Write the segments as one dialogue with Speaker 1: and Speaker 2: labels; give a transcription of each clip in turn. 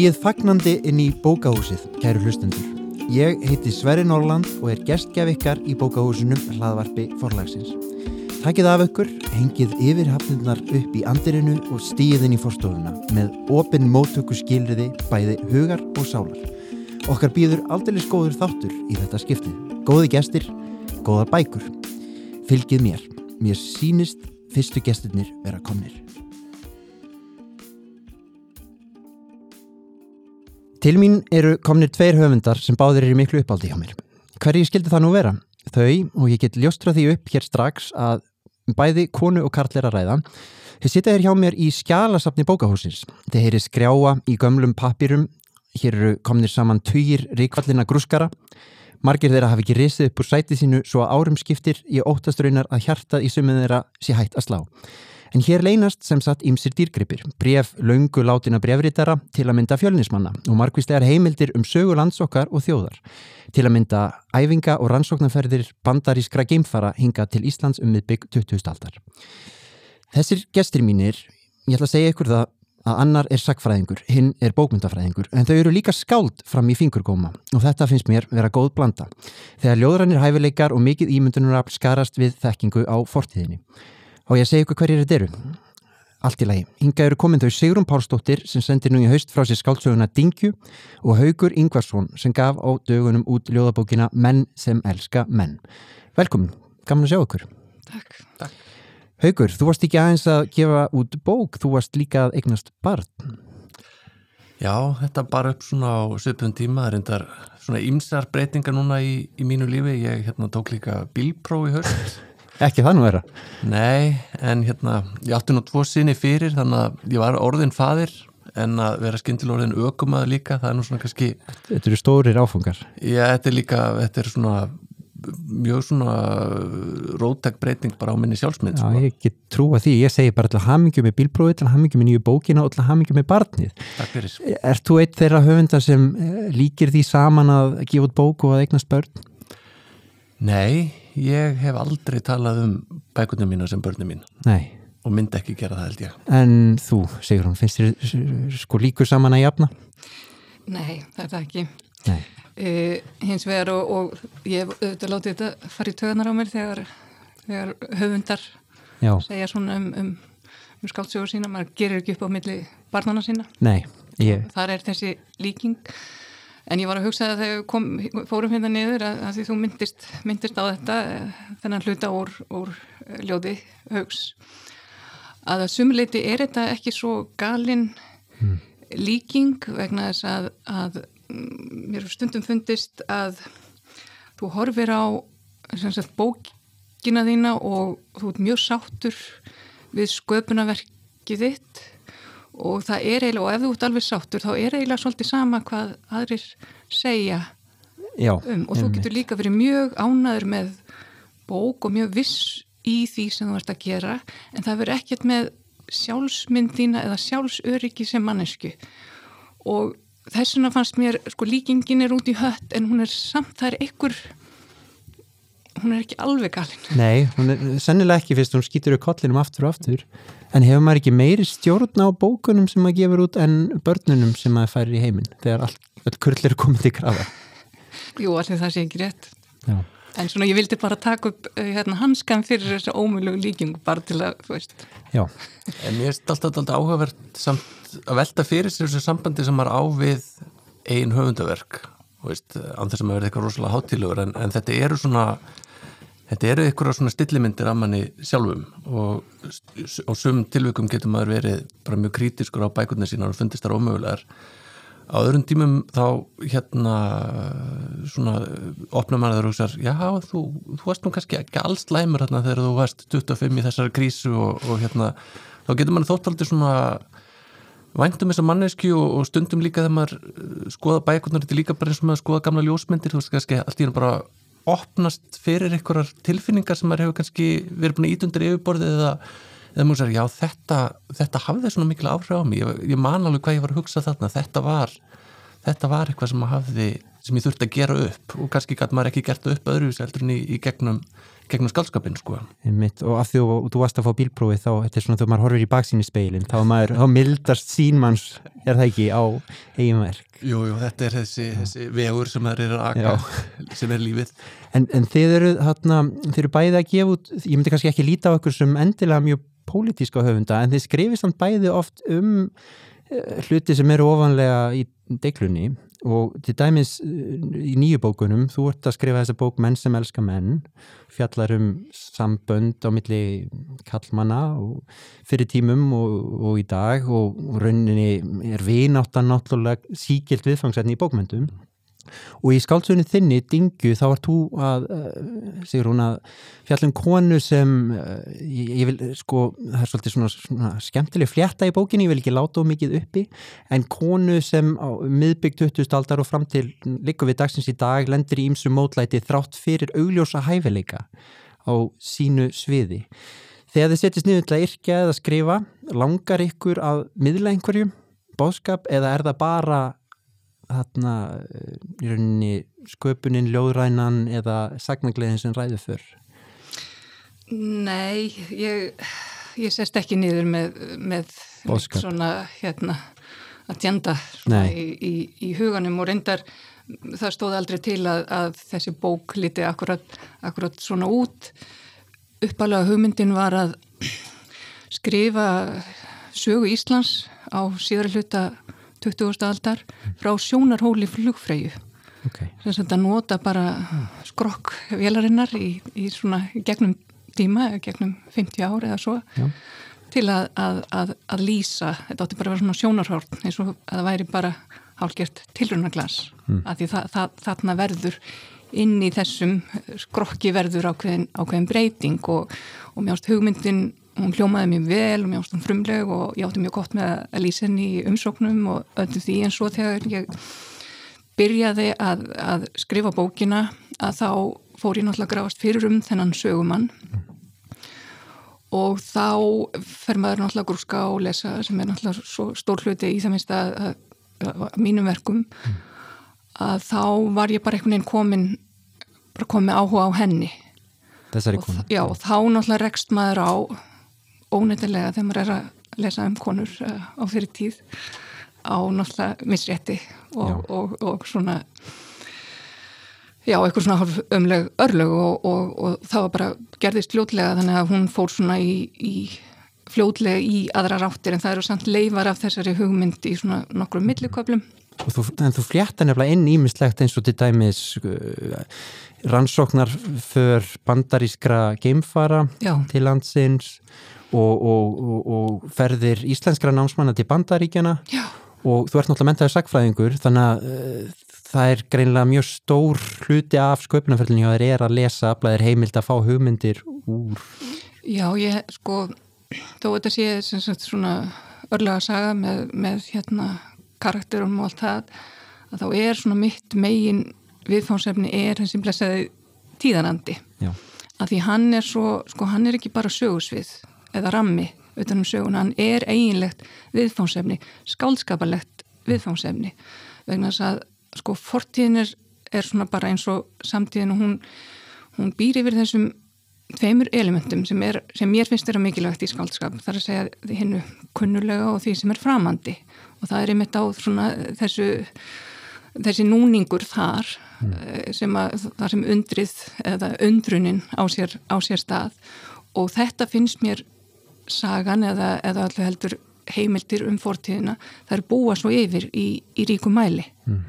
Speaker 1: Stíð fagnandi inn í bókahúsið, kæru hlustendur. Ég heiti Sverri Norland og er gestgjaf ykkar í bókahúsinum hlaðvarpi forlagsins. Takkið af ykkur, hengið yfirhafnirnar upp í andirinu og stíð inn í forstofuna með opinn móttöku skilriði bæði hugar og sálar. Okkar býður aldrei góður þáttur í þetta skiptið. Góði gestir, góðar bækur. Fylgið mér. Mér sínist fyrstu gestirnir vera komnir. Til mín eru komnir tveir höfundar sem báðir eru miklu uppáldi hjá mér. Hverji skildi það nú vera? Þau, og ég get ljóstra því upp hér strax að bæði konu og karl er að ræða. Þau sitja hér hjá mér í skjálasafni bókahúsins. Þeir heyri skrjáa í gömlum papýrum. Hér eru komnir saman týjir ríkvallina grúskara. Margir þeirra hafi ekki risið upp úr sæti sínu svo að árum skiptir í óttastraunar að hjartað í sumið þeirra sé hægt að slá. En hér leynast sem sagt ímsir dýrgripir, bref, laungu látina brefritara til að mynda fjölnismanna og margvíslegar heimildir um sögu landsokkar og þjóðar. Til að mynda æfinga og rannsóknarferðir bandarískra geimfara hinga til Íslands um miðbygg 20. aldar. Þessir gestir mínir, ég ætla að segja ykkur það að annar er sagfræðingur, hinn er bókmyndafræðingur, en þau eru líka skáld fram í fingurgóma og þetta finnst mér vera góð blanda. Þegar ljóðrannir hæfileikar og mikið ímyndunarafl skarast við þekkingu á fortíðinni. Og ég segi ykkur hverjir þetta eru. Allt í lagi. Hinga eru komin þau Sigrun Pálsdóttir sem sendir nú í haust frá sér skáldsöguna Dingju og Haugur Ingvarsson sem gaf á dögunum út ljóðabókina Menn sem elska menn. Velkomin, gaman að sjá ykkur.
Speaker 2: Takk. Takk.
Speaker 1: Haugur, þú varst ekki aðeins að gefa út bók, þú varst líka að eignast barn.
Speaker 2: Já, þetta bara upp svona á söpun tíma, það er endar svona ymsar breytingar núna í, í mínu lífi. Ég hérna, tók líka bílpróf í haust
Speaker 1: Ekki það nú vera?
Speaker 2: Nei, en hérna, ég átti nú tvo sinni fyrir þannig að ég var orðin fadir en að vera skindil orðin ökumað líka, það er nú svona kannski
Speaker 1: Þetta eru stórir áfungar
Speaker 2: Já, þetta er líka, þetta er svona mjög svona rótæk breyting bara á minni sjálfsmynd
Speaker 1: Já, sko. ég get trúa því, ég segi bara alltaf hamingjum með bílbróði, alltaf hamingjum með nýju bókina og alltaf hamingjum með barnið
Speaker 2: Takk fyrir
Speaker 1: Er þú eitt þeirra höfundar sem eh, líkir því saman að gefa út bók og að eignast börn?
Speaker 2: Nei, ég hef aldrei talað um bækundum mínu sem börnum mín
Speaker 1: Nei.
Speaker 2: og myndi ekki gera það held ég
Speaker 1: En þú, segur hún, finnst þér sko líkur saman að jafna?
Speaker 3: Nei, það er það ekki
Speaker 1: Nei
Speaker 3: Uh, hins vegar og, og ég hef auðvitað látið þetta fara í töðunar á mér þegar, þegar höfundar
Speaker 1: Já.
Speaker 3: segja svona um, um, um skáltsögur sína, maður gerir ekki upp á milli barnana sína.
Speaker 1: Nei, ég...
Speaker 3: Þar er þessi líking en ég var að hugsa það þegar kom, fórum hérna niður að, að því þú myndist, myndist á þetta þennan hluta úr, úr ljóði haugs að að sumuleiti er þetta ekki svo galinn hmm. líking vegna þess að, að mér stundum fundist að þú horfir á sagt, bókina þína og þú ert mjög sáttur við sköpunaverkið þitt og það er eiginlega, og ef þú ert alveg sáttur þá er eiginlega svolítið sama hvað aðrir segja
Speaker 1: Já,
Speaker 3: um. Og þú getur líka verið mjög ánaður með bók og mjög viss í því sem þú ert að gera. En það verður ekkert með sjálfsmyndina eða sjálfsöryggi sem mannesku og þess vegna fannst mér, sko líkingin er út í hött en hún er samt, það er einhver hún er ekki alveg galinn.
Speaker 1: Nei, hún er sennilega ekki fyrst, hún skýtur upp kollinum aftur og aftur en hefur maður ekki meiri stjórn á bókunum sem maður gefur út en börnunum sem maður færir í heiminn þegar all, all kurl eru komið til grafa
Speaker 3: Jú, allir það sé ekki rétt
Speaker 1: Já.
Speaker 3: en svona ég vildi bara taka upp hérna, hanskan fyrir þessu ómjölu líking bara til að, þú veist
Speaker 1: Já.
Speaker 2: En mér er alltaf alltaf áhugavert samt að velta fyrir sér þessu sambandi sem maður á við einn höfundaverk án þess að maður verði eitthvað rosalega hátilegur en, en þetta eru svona þetta eru eitthvað svona stillimyndir af manni sjálfum og á sum tilvikum getur maður verið bara mjög krítiskur á bækurna sína og fundist þar ómögulegar. Á öðrum tímum þá hérna svona opna mannaður og hugsa já þú, þú varst nú kannski ekki alls læmur hérna þegar þú varst 25 í þessari krísu og, og hérna. Þá getur mann þóttaldi svona væntum þess að manneski og, og stundum líka þegar maður skoða bækurnar þetta er líka bara eins og maður skoða gamla ljósmyndir þú veist kannski allt í hérna bara opnast fyrir einhverjar tilfinningar sem maður hefur kannski verið búin að ítundir yfirborðið eða, eða mjög sér, já þetta þetta hafði svona mikil áhrif á mig. Ég, ég man alveg hvað ég var að hugsa þarna. Þetta var, þetta var eitthvað sem hafði sem ég þurfti að gera upp. Og kannski gæti maður ekki gert upp öðru heldur en í, í gegnum, gegnum skaldskapin sko.
Speaker 1: Einmitt, og af því að þú varst að fá bílprófi þá, þetta er svona þegar maður horfir í baksín í speilin þá, maður, þá mildast sínmanns er það ekki á eiginverk
Speaker 2: Jú, jú, þetta er þessi, þessi vegur sem það er að aka, sem er lífið.
Speaker 1: En, en þið eru eru bæði að gefa út, ég myndi kannski ekki líta á okkur sem endilega mjög pólitíska höfunda en þið skrifist hann bæði oft um uh, hluti sem eru ofanlega í deiklunni og til dæmis í nýju bókunum þú ert að skrifa þessa bók Menn sem elska menn fjallar um sambönd á milli kallmanna og fyrir tímum og, og í dag og rauninni er vináttan náttúrulega síkilt viðfangsætni í bókmyndum og í skáltsunni þinni, Dingu, þá var þú að, uh, segur hún að fjallum konu sem uh, ég, ég vil, sko, það er svolítið svona, svona skemmtileg flétta í bókinni, ég vil ekki láta of mikið uppi, en konu sem á miðbyggt 20. aldar og fram til líka við dagsins í dag lendir í ýmsu mótlæti þrátt fyrir augljósa hæfileika á sínu sviði. Þegar þið setjast niður til að yrkja eða skrifa, langar ykkur að miðla einhverju bóðskap eða er það bara þarna í rauninni sköpunin, ljóðrænan eða sagnagleðin sem ræður fyrr?
Speaker 3: Nei, ég, ég sest ekki niður með, með svona hérna agenda svona, í, í, í huganum og reyndar það stóð aldrei til að, að þessi bók liti akkurat, akkurat svona út. Uppalega hugmyndin var að skrifa sögu Íslands á síðara hluta 20. aldar frá sjónarhóli flugfreyju okay. sem þetta nota bara skrokk velarinnar í, í svona gegnum tíma, gegnum 50 ári eða svo Já. til að, að, að, að lýsa, þetta átti bara að vera svona sjónarhórn eins og að það væri bara hálfgjört tilrunaglas mm. að því það, það, þarna verður inn í þessum skrokki verður ákveðin, ákveðin breyting og, og mjást hugmyndin hún hljómaði mjög vel og mjög ástum frumleg og ég átti mjög gott með að lýsa henni í umsóknum og öllu því. En svo þegar ég byrjaði að, að skrifa bókina að þá fór ég náttúrulega grafast fyrir um þennan sögumann. Og þá fer maður náttúrulega grúska og lesa sem er náttúrulega svo stór hluti í það minnst að, að, að mínum verkum að þá var ég bara einhvern veginn komin bara komið áhuga á henni.
Speaker 1: Þessari konu?
Speaker 3: Já, og þá náttúrulega rekst maður á ónefnilega þegar maður er að lesa um konur uh, á fyrir tíð á náttúrulega misrétti og, og, og svona já, eitthvað svona ömleg örlög og, og það var bara gerðist fljótlega þannig að hún fór svona í, í fljótlega í aðra ráttir en það eru samt leifar af þessari hugmynd í svona nokkru milliköplum
Speaker 1: Þú, en þú flétta nefnilega inn ímislegt eins og til dæmis uh, rannsóknar för bandarískra geimfara Já. til landsins og, og, og ferðir íslenskra námsmanna til bandaríkjana
Speaker 3: Já.
Speaker 1: og þú ert náttúrulega mentaður sagfræðingur þannig að uh, það er greinlega mjög stór hluti af sköpunarferðinni og það er að lesa, að heimild að fá hugmyndir úr
Speaker 3: Já, ég sko þó þetta sé sagt, svona örlega saga með, með hérna karakterum og allt það að þá er svona mitt megin viðfánsefni er þessi blessaði tíðanandi
Speaker 1: Já.
Speaker 3: að því hann er svo, sko hann er ekki bara sögusvið eða rammi utanum söguna, hann er eiginlegt viðfánsefni, skálskapalegt viðfánsefni vegna þess að sko fortíðin er, er svona bara eins og samtíðin og hún, hún býr yfir þessum tveimur elementum sem, er, sem mér finnst þeirra mikilvægt í skálskap, þar að segja hinnu kunnulega og því sem er framandi. Og það er einmitt á svona þessu þessi núningur þar mm. sem að þar sem undrið eða undrunin á sér, á sér stað. Og þetta finnst mér sagan eða, eða allir heldur heimildir um fortíðina er búa svo yfir í, í ríkum mæli mm.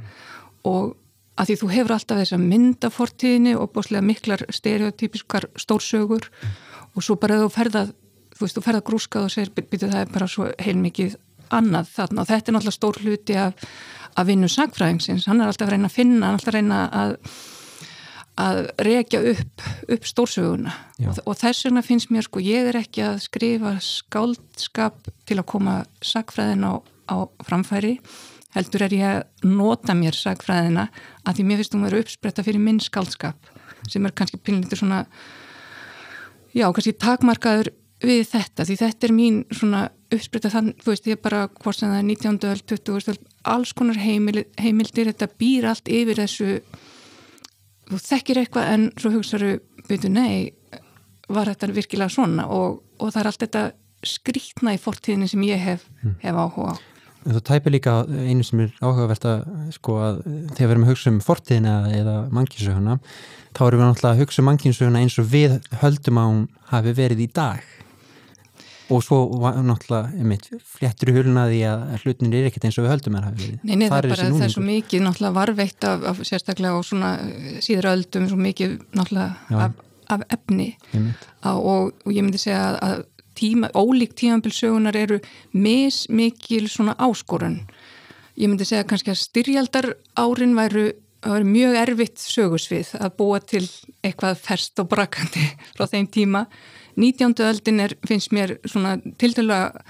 Speaker 3: og að því þú hefur alltaf þess að mynda fortíðinni og bóslega miklar stereotypiskar stórsögur mm. og svo bara þú ferða þú veist, þú ferða grúskað og segir byrju það er bara svo heilmikið annað þarna og þetta er náttúrulega stór hluti af, af vinnu sagfræðingsins, hann er alltaf að reyna að finna, hann er alltaf að reyna að að rekja upp, upp stórsöguna og, og þess vegna finnst mér sko ég er ekki að skrifa skáldskap til að koma sagfræðin á, á framfæri heldur er ég að nota mér sagfræðina að því mér finnst þú að vera uppspretta fyrir minn skáldskap sem er kannski pinlitur svona já kannski takmarkaður við þetta því þetta er mín svona uppsprita þann, þú veist, ég bara hvort sem það er 19. öll, 20. öll, alls konar heimil, heimildir, þetta býr allt yfir þessu þú þekkir eitthvað en svo hugsaðu byrju, nei, var þetta virkilega svona? Og, og það er allt þetta skrítna í fortíðinu sem ég hef, hef áhuga á.
Speaker 1: En þú tæpir líka einu sem er áhugavert að sko að þegar við erum að hugsa um fortíðina eða mannkynnsöguna þá erum við náttúrulega að hugsa um mannkynnsöguna eins og við höldum að hún hafi verið í dag og svo var náttúrulega einmitt, fléttur í hulnaði að hlutin er ekkert eins og við höldum að hafi verið.
Speaker 3: Nei, nei, það er bara, það er svo mikið náttúrulega varveitt af, af sérstaklega og svona eh, síður öldum, svo mikið náttúrulega af, af efni. Á, og, og ég myndi segja að, tíma, ólík tímambilsögunar eru mis mikil svona áskorun. Ég myndi segja kannski að styrjaldar árin væru, væru mjög erfitt sögusvið að búa til eitthvað ferst og brakandi frá þeim tíma. 19. öldin er, finnst mér svona tildulega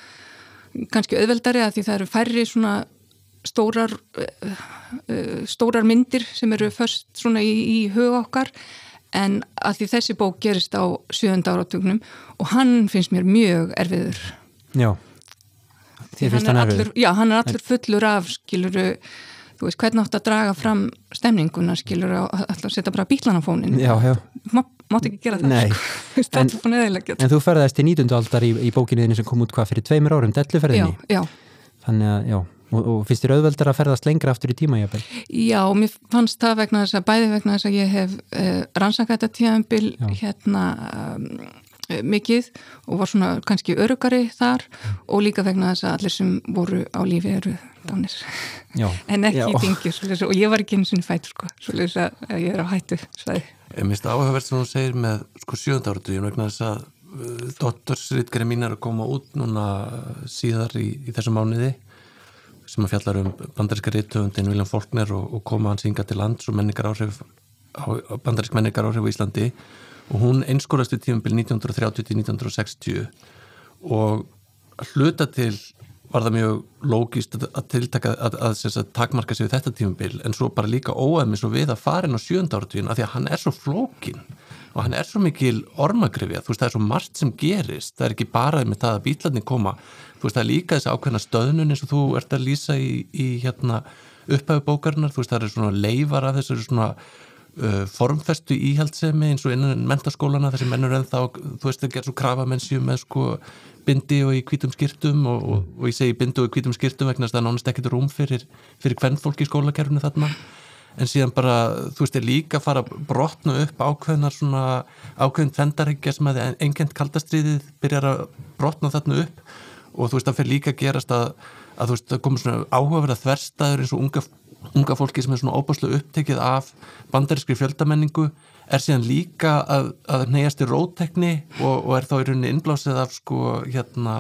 Speaker 3: kannski auðveldari að því það eru færri svona stórar uh, uh, stórar myndir sem eru först svona í, í huga okkar. En að því þessi bók gerist á sjönda áratugnum og hann finnst mér mjög erfiður.
Speaker 1: Já, þér finnst
Speaker 3: hann
Speaker 1: hann
Speaker 3: er
Speaker 1: erfið
Speaker 3: allur, já, hann er allur fullur af skiluru, þú veist, hvernig átt að draga fram stemninguna skiluru og alltaf setja bara bílan á fónin
Speaker 1: Já, já,
Speaker 3: mátt ekki gera það sko.
Speaker 1: En- en þú ferðast til 19. aldar í, í bókinni þinni sem kom út hvað fyrir tveimur árum,
Speaker 3: já,
Speaker 1: delluferðinni?
Speaker 3: Já,
Speaker 1: þannig að, já, og, og finnst þér auðveldar að ferðast lengra aftur í tíma, jáfnvel
Speaker 3: Já, mér fannst það vegna þess að bæði vegna þess að ég hef uh, rannsakað þetta tíðanbil hérna um, mikið og var svona kannski örugari þar og líka vegna þess að allir sem voru á lífi eru dánir
Speaker 1: Já,
Speaker 3: en ekki
Speaker 1: já.
Speaker 3: í dingjur og ég var ekki eins og fætt sko, svoleiðis að að ég er á hættu svæði.
Speaker 2: Ég minnst áhugavert sem hún segir með sko sjönda ég vegna þess að uh, doktorsritgeri mín er að koma út núna uh, síðar í, í þessu mánuði sem að fjallar um bandaríska rithöfundin William Faulkner og, og koma hans hinga til lands og menningar áhrif bandarísk menningar áhrif á Íslandi og hún einskórast við tímabil 1930-1960 og hluta til var það mjög lógist að, að tiltaka að, að, að, að takmarka sig við þetta tímabil en svo bara líka óæmi svo við að fara inn á sjönda áratugin af því að hann er svo flókin og hann er svo mikil ormagrifja, þú veist það er svo margt sem gerist, það er ekki bara með það að bílarnir koma, þú veist það er líka þessi ákveðna stöðnun eins og þú ert að lýsa í, í hérna upphæfu bókarinnar, þú veist það er svona leifar af þessu svona formfestu íhaldsemi eins og innan mentaskólana þessi mennur en þá, þú veist það gerð svo krafa mennsju með sko bindi og í hvítum skýrtum og, og, og ég segi bindi og í hvítum skýrtum vegna þess að það nánast ekkert rúm fyrir, fyrir hvern fólk í skólakerfinu þarna. En síðan bara, þú veist, er líka að fara brotna upp ákveðnar svona ákveðin tvendarhyggja sem að engjönd kaldastriðið byrjar að brotna þarna upp. Og þú veist, það fyrir líka að gerast að, að þú veist, það komur svona áhugaverða þverstaður eins og unga, unga fólki sem er svona óbúslega upptekið af bandarískri fjöldamenningu er síðan líka að, að neyjast í róttekni og, og er þá í rauninni innblásið af sko hérna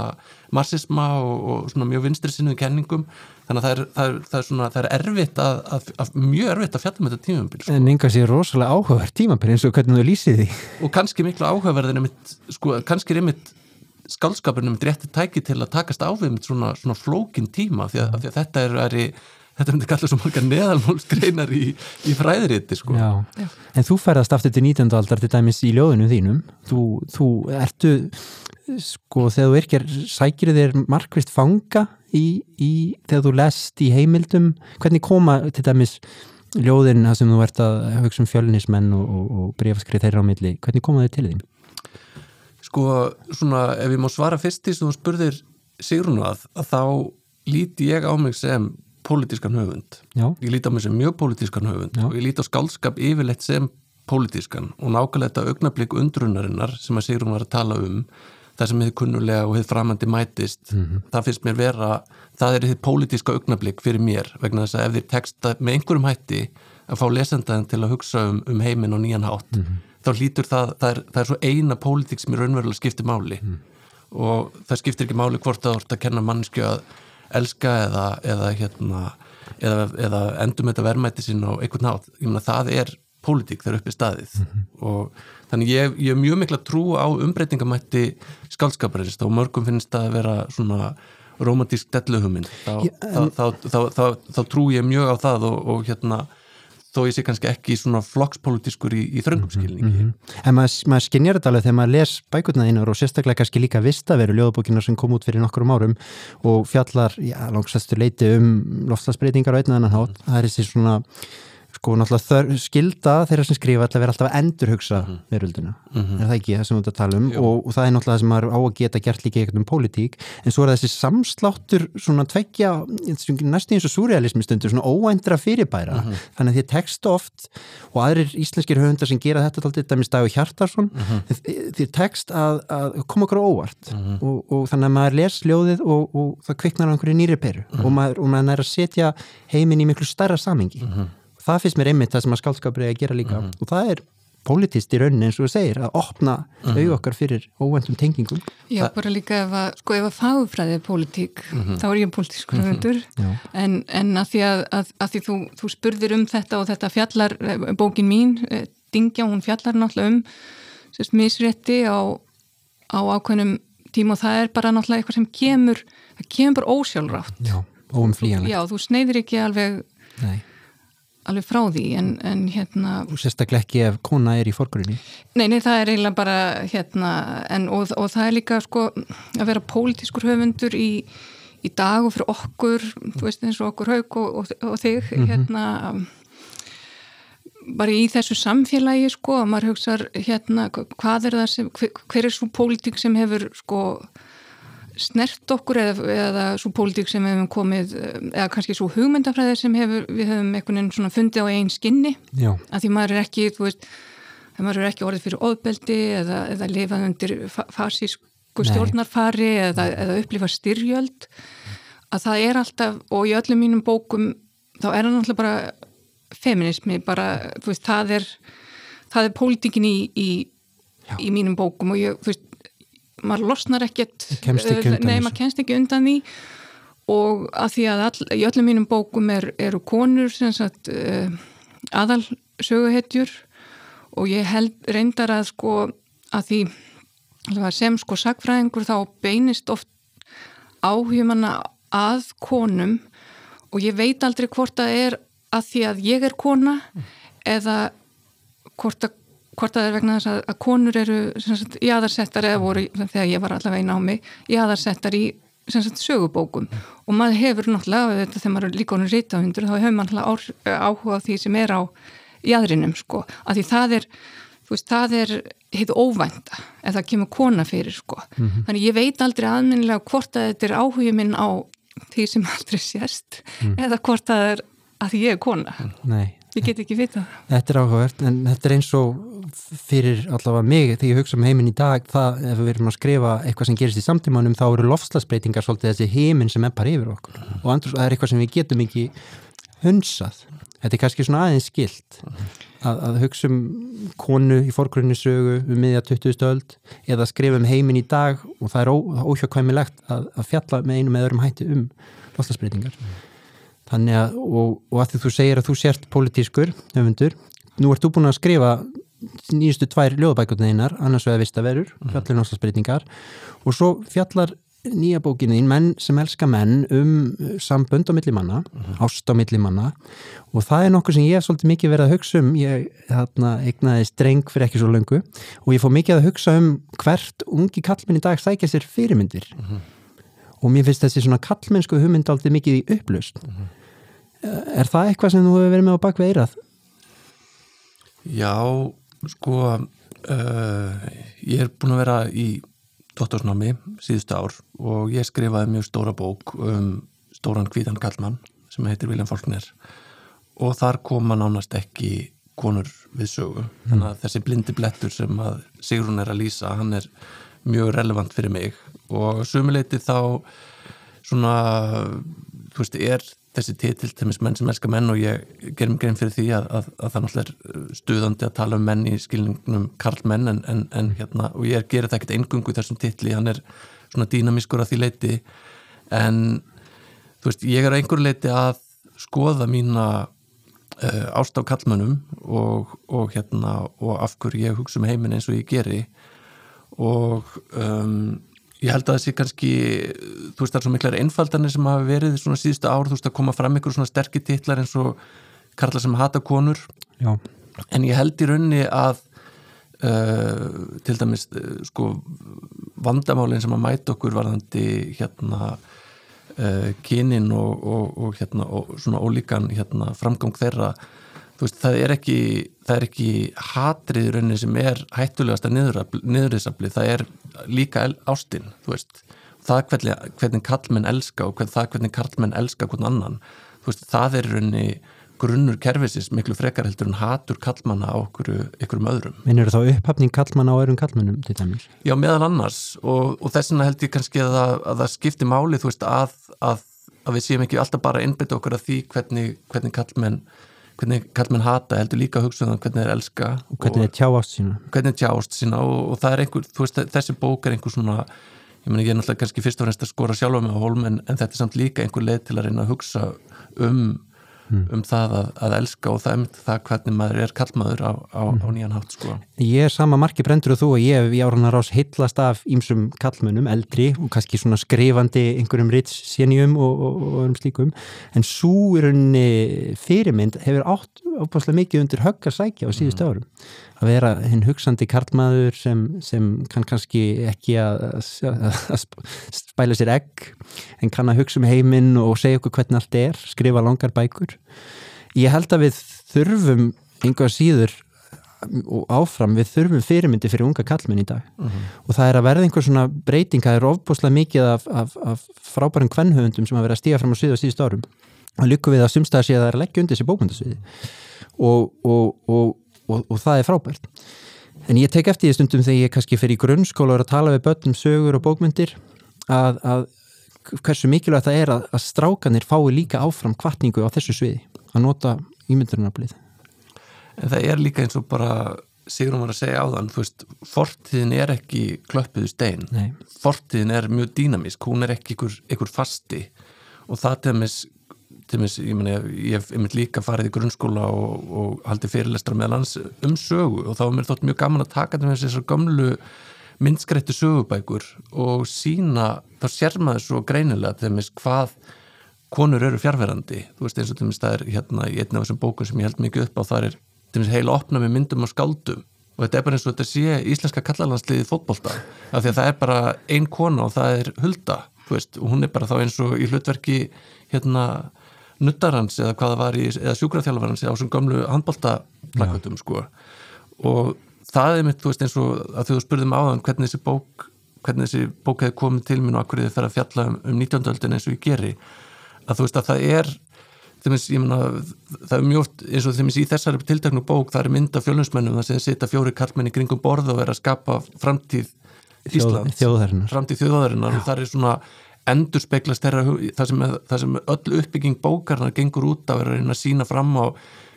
Speaker 2: marxisma og, og svona mjög vinstri sinnuðu kenningum þannig að það er, það er, það er svona það er erfitt að, að, að mjög erfitt að fjalla með þetta tímabil sko.
Speaker 1: En enga sér rosalega áhugavert tímabil eins og hvernig þú lýsið því
Speaker 2: og kannski miklu áhugaverðin einmitt, sko, kannski er einmitt skálskapurinn einmitt rétti tæki til að takast á við svona, svona flókin tíma því að, af því að þetta er, er í, þetta myndi kalla svo marga neðalmálsgreinar í, í fræðiriti sko.
Speaker 1: Já.
Speaker 3: Já.
Speaker 1: En þú ferðast aftur til 19. aldar til dæmis í ljóðinu þínum þú, þú ertu sko þegar þú yrkjar sækir þér markvist fanga í, í þegar þú lest í heimildum hvernig koma til dæmis ljóðin það sem þú ert að hugsa um fjölnismenn og, og, og breyfaskrið þeirra á milli hvernig koma þau til þín?
Speaker 2: Sko, svona, ef ég má svara fyrst því sem þú spurðir Sigrunu að, að þá líti ég á mig sem pólitískan höfund.
Speaker 1: Já,
Speaker 2: Ég líti á mig sem mjög pólitískan höfund
Speaker 1: Já.
Speaker 2: og ég líti á skálskap yfirleitt sem pólitískan og nákvæmlega þetta augnablík undrunarinnar sem að Sigrun var að tala um það sem hefði kunnulega og hefði framandi mætist það finnst mér vera það er þið pólitíska augnablík fyrir mér vegna þess að ef þið teksta með einhverjum hætti að fá lesendaðin til að hugsa um, um heiminn og nýjan hátt þá hlýtur það, það er, það er svo eina pólitík sem er raunverulega skiptir máli. Og það skiptir ekki máli hvort það vart að kenna mannskju að elska eða, eða, hérna, eða, eða endum þetta verðmætti sín á einhvern nátt. Ég meina það er pólitík þegar uppi staðið. Og þannig ég, ég er mjög mikla trú á umbreytingamætti skálskaparins og mörgum finnst það að vera svona romantísk delluhuminn þá, þá, þá, þá, þá trú ég mjög á það og, og hérna þó ég sé kannski ekki svona flokkspolítiskur í, í þröngum skilningi
Speaker 1: Mm -hmm. En maður, maður skinnjar þetta alveg þegar maður les bækurna einar og sérstaklega kannski líka vistaveru ljóðabókina sem kom út fyrir nokkur árum og fjallar, já, langsastur leiti um lofslagsbreytingar og einn og annan hátt það er þessi svona sko náttúrulega skilda þeirra sem skrifa að vera alltaf að endurhugsa mm -hmm. veröldina er það ekki það sem við þetta tala um? Og, og það er náttúrulega það sem maður á að geta gert líka eitthvað um pólitík. En svo er þessi samsláttur svona tveggja, næstu eins og surrealismi stundur, svona óændra fyrirbæra. Þannig að því tekst oft og aðrir íslenskir höfundar sem gera þetta alltaf dæmis Dagur Hjartarsson því tekst að, að koma okkur óvart. Og, og þannig að maður les ljóðið og, og það kviknar það finnst mér einmitt það sem að skálskapur er að gera líka. Og það er politist í rauninni eins og þú segir að opna auð okkar fyrir óvendum tengingum.
Speaker 3: Já, bara líka ef að, sko, ef að fagfræði er politík, þá er ég politískur höfundur, en, en að því að, að, að því þú, þú spurðir um þetta og þetta fjallar, eh, bókin mín eh, Dingja, hún fjallar náttúrulega um sérst, misrétti á, á ákveðnum tíma og það er bara náttúrulega eitthvað sem kemur það kemur bara ósjálfrátt.
Speaker 1: Já, óumflýjanlegt.
Speaker 3: Já, þú sneiðir ekki alveg
Speaker 1: Nei
Speaker 3: alveg frá því en, en hérna
Speaker 1: og sérstaklega ekki ef kona er í forgrunni.
Speaker 3: Nei, nei, það er eiginlega bara hérna, en, og, og það er líka sko að vera pólitískur höfundur í, í dag og fyrir okkur þú veist eins og okkur haug og, og, og þig hérna bara í þessu samfélagi sko, að maður hugsaður hérna hvað er það sem, hver, hver er svo pólitík sem hefur sko snert okkur eða, eða svo pólitík sem hefum komið, eða kannski svo hugmyndafræði sem hefur, við hefum einhvern veginn svona fundið á einn skinni,
Speaker 1: Já.
Speaker 3: að því maður er ekki, þú veist, maður er ekki orðið fyrir óðbeldi eða, eða lifað undir fasísku stjórnarfari eða, eða upplifað styrjöld. Að það er alltaf, og í öllum mínum bókum þá er það náttúrulega bara feminismi, bara, þú veist, það er það er pólitíkin í, í, í mínum bókum. Og ég, þú veist maður losnar ekkert
Speaker 1: undan
Speaker 3: nei, maður kemst ekki undan því. Og að því að all, í öllum mínum bókum er, eru konur sagt uh, aðal söguhetjur og ég held reyndar að sko að því sem sko sagfræðingur þá beinist oft áhugumanna að konum. Og ég veit aldrei hvort það er að því að ég er kona eða hvort að hvort það er vegna þess að, að konur eru sagt, jaðarsettar eða voru þegar ég var allavega í námi, jaðarsettar í sagt, sögubókum. Og maður hefur náttúrulega, þetta þegar maður er líka honum rítahundur þá hefur maður náttúrulega áhuga á því sem er á jaðrinum sko, að því það er veist, það er heitu óvænta ef það kemur kona fyrir sko.
Speaker 1: Mhm.
Speaker 3: þannig ég veit aldrei aðminnilega hvort að þetta er áhugi minn á því sem aldrei sést
Speaker 1: Mhm.
Speaker 3: eða hvort það er að því ég er kona.
Speaker 1: Nei,
Speaker 3: ég get ekki vita
Speaker 1: þetta er áhugavert en þetta er eins og fyrir allavega mig þegar ég hugsa um heiminn í dag það, ef við erum að skrifa eitthvað sem gerist í samtímanum þá eru lofslagsbreytingar svolítið þessi heiminn sem bara yfir okkur. Og andrús, það er eitthvað sem við getum ekki hunsað. Þetta er kannski svona aðeins skilt að, að hugsa um konu í fórgrunni sögu um miðja 20. öld eða skrifa um heiminn í dag og það er ó, óhjákvæmilegt að, að fjalla með einum eða öðrum hætti um lofslagsbreytingar þannig að, og, og að því þú segir að þú sért pólitískur, höfundur nú ert þú búin að skrifa nýjustu tvær ljóðabækurnar annars vegar vist að verur, fjallar náttúrulega og svo fjallar nýja bókinu þín, menn sem elska menn um sambönd á milli manna ást á milli manna og það er nokkuð sem ég hef svolítið mikið verið að hugsa um. Ég þarna eignaði streng fyrir ekki svo löngu og ég fór mikið að hugsa um hvert ungi kallmenn í dag sækja sér fyrirmyndir. Og mér finnst þessi svona kallmennsku hugmynd aldrei mikið í upplust er það eitthvað sem þú hefur verið með á bakvið eirað?
Speaker 2: Já, sko uh, ég er búin að vera í dottorsnámi síðustu ár og ég skrifaði mjög stóra bók um stóran hvítan kallmann sem heitir William Faulkner og þar koma nánast ekki konur við sögu þannig að þessi blindi blettur sem að Sigrun er að lýsa, hann er mjög relevant fyrir mig og sumuleiti þá svona, þú veist, er þessi titill til menn sem elskar menn og ég gerum grein fyrir því að, að, að það náttúrulega er stuðandi að tala um menn í skilningnum karlmenn en, en, en hérna, og ég gerir það ekkert engungu í þessum titli, hann er svona dýnamískur að því leiti en þú veist, ég er að einhver leiti að skoða mína uh, ást á kallmönnum og, og hérna, og af hverju ég hugsa um heiminn eins og ég geri. Og um, ég held að þessi kannski þú veist það er svo miklar einfaldanir sem hafa verið svona síðustu ár, þú veist að koma fram ykkur svona sterkir titlar eins og karla sem hata konur.
Speaker 1: Já,
Speaker 2: en ég held í raunni að uh, til dæmis uh, sko vandamálinn sem að mæta okkur varðandi hérna uh, kynin og, og, og hérna og svona ólíkan hérna framgang þeirra þú veist, það er ekki það er ekki hatrið rauninni sem er hættulegasta niðurriðsafli það er líka el- ástin þú veist, það hvernig, hvernig kallmenn elska og hvern, það hvernig kallmenn elska hvern annan, þú veist, það er rauninni grunnur kerfisins miklu frekar heldur en hatur kallmanna á okkur ykkurum öðrum.
Speaker 1: minnur þá upphafning kallmanna á öðrum kallmannum til dæmis?
Speaker 2: Já, meðal annars. Og, og þess vegna held ég kannski að, að það skipti máli, þú veist, að, að, að við séum ekki alltaf bara að innbytta okkur að því hvernig, hvernig kallmenn hvernig kallmenn hata, heldur líka að hugsa um það hvernig þeir elska
Speaker 1: og hvernig þeir tjá ást sína.
Speaker 2: Hvernig tjást sína og, og það er einhver, veist, þessi bók er einhver svona ég ég er náttúrulega kannski fyrst og fremst að skora sjálfa mig á hólm en, en þetta er samt líka einhver leið til að reyna að hugsa um um það að, að elska og það það hvernig maður er kallmaður á, á, á nýjan hátt sko.
Speaker 1: Ég er sama marki brendur og þú og ég í áranar ás heitlast af ímsum kallmönnum, eldri og kannski svona skrifandi einhverjum ritsénjum og, og, og öðrum slíkum. En svo henni fyrirmynd hefur átt ábúrslega mikið undir högg að sækja á síðustu árum að vera hinn hugsandi karlmaður sem, sem kann kannski ekki að, að, að spæla sér egg en kann að hugsa um heiminn og segja okkur hvernig allt er, skrifa langar bækur. Ég held að við þurfum einhver síður og áfram við þurfum fyrirmyndi fyrir unga kallmenn í dag. Og það er að verða einhver svona breyting það er ofbúslega mikið af, af, af frábærum kvennhöfundum sem að vera að stíga fram á sviða síðust árum. Og líku við að sumstaða sé að það er að leggja undir sér bókmyndasviði og, og, og, og það er frábært. En ég tek eftir því stundum þegar ég kannski fer í grunnskóla og er að tala við börnum sögur og bókmyndir að, að hversu mikilvægt það er að, að strákanir fái líka áfram kvartningu á þessu sviði að nota ímyndunarblið
Speaker 2: en það er líka eins og bara Sigrun var að segja á þann, þú veist fortíðin er ekki klöppuðu stein.
Speaker 1: Nei.
Speaker 2: fortíðin er mjög dýnamísk hún er ekki ykkur, ykkur fasti. Og það til mis, mis ég, meni, ég hef líka farið í grunnskóla og, og haldið fyrirlestra með lands um sögu og þá er mér þótt mjög gaman að taka til þessar gömlu myndskreitti sögubækur og sína, þá sér maður svo greinilega til mis hvað konur eru fjárverandi, þú veist eins og mis það er hérna í einnig af þessum bókum sem ég held mikið upp á það er til mis heila opna með myndum og skáldum og þetta er bara eins og þetta sé íslenska kallalandsliðið fótbolta, af því að það er bara ein kona og það er Hulda þú veist, og hún er bara þá eins og í hlutverki hérna nuttarans eða hvað það var í, eða sjúkraþjálfarans á svona gömlu handboltaplakatum sko. Og það er mitt, þú veist, eins og að þú spurðum áðan hvernig þessi bók hvernig þessi bók hefði komið til mín og akkur þið fer að fjalla um, um 19. öldin eins og ég geri. Að þú veist að það er þeimins, ég menna, það er mjög eins og þeimins í þessari tilteknu bók það er mynd af fjölunsmennum það sem setja fjóri karlmenn í kringum borð og er að skapa framtíð Íslands,
Speaker 1: þjóðarinnar.
Speaker 2: framtíð þjóðarinnar. Og það er svona endur speglast það sem, sem öll uppbygging bókarnar gengur út á er að reyna að sína fram á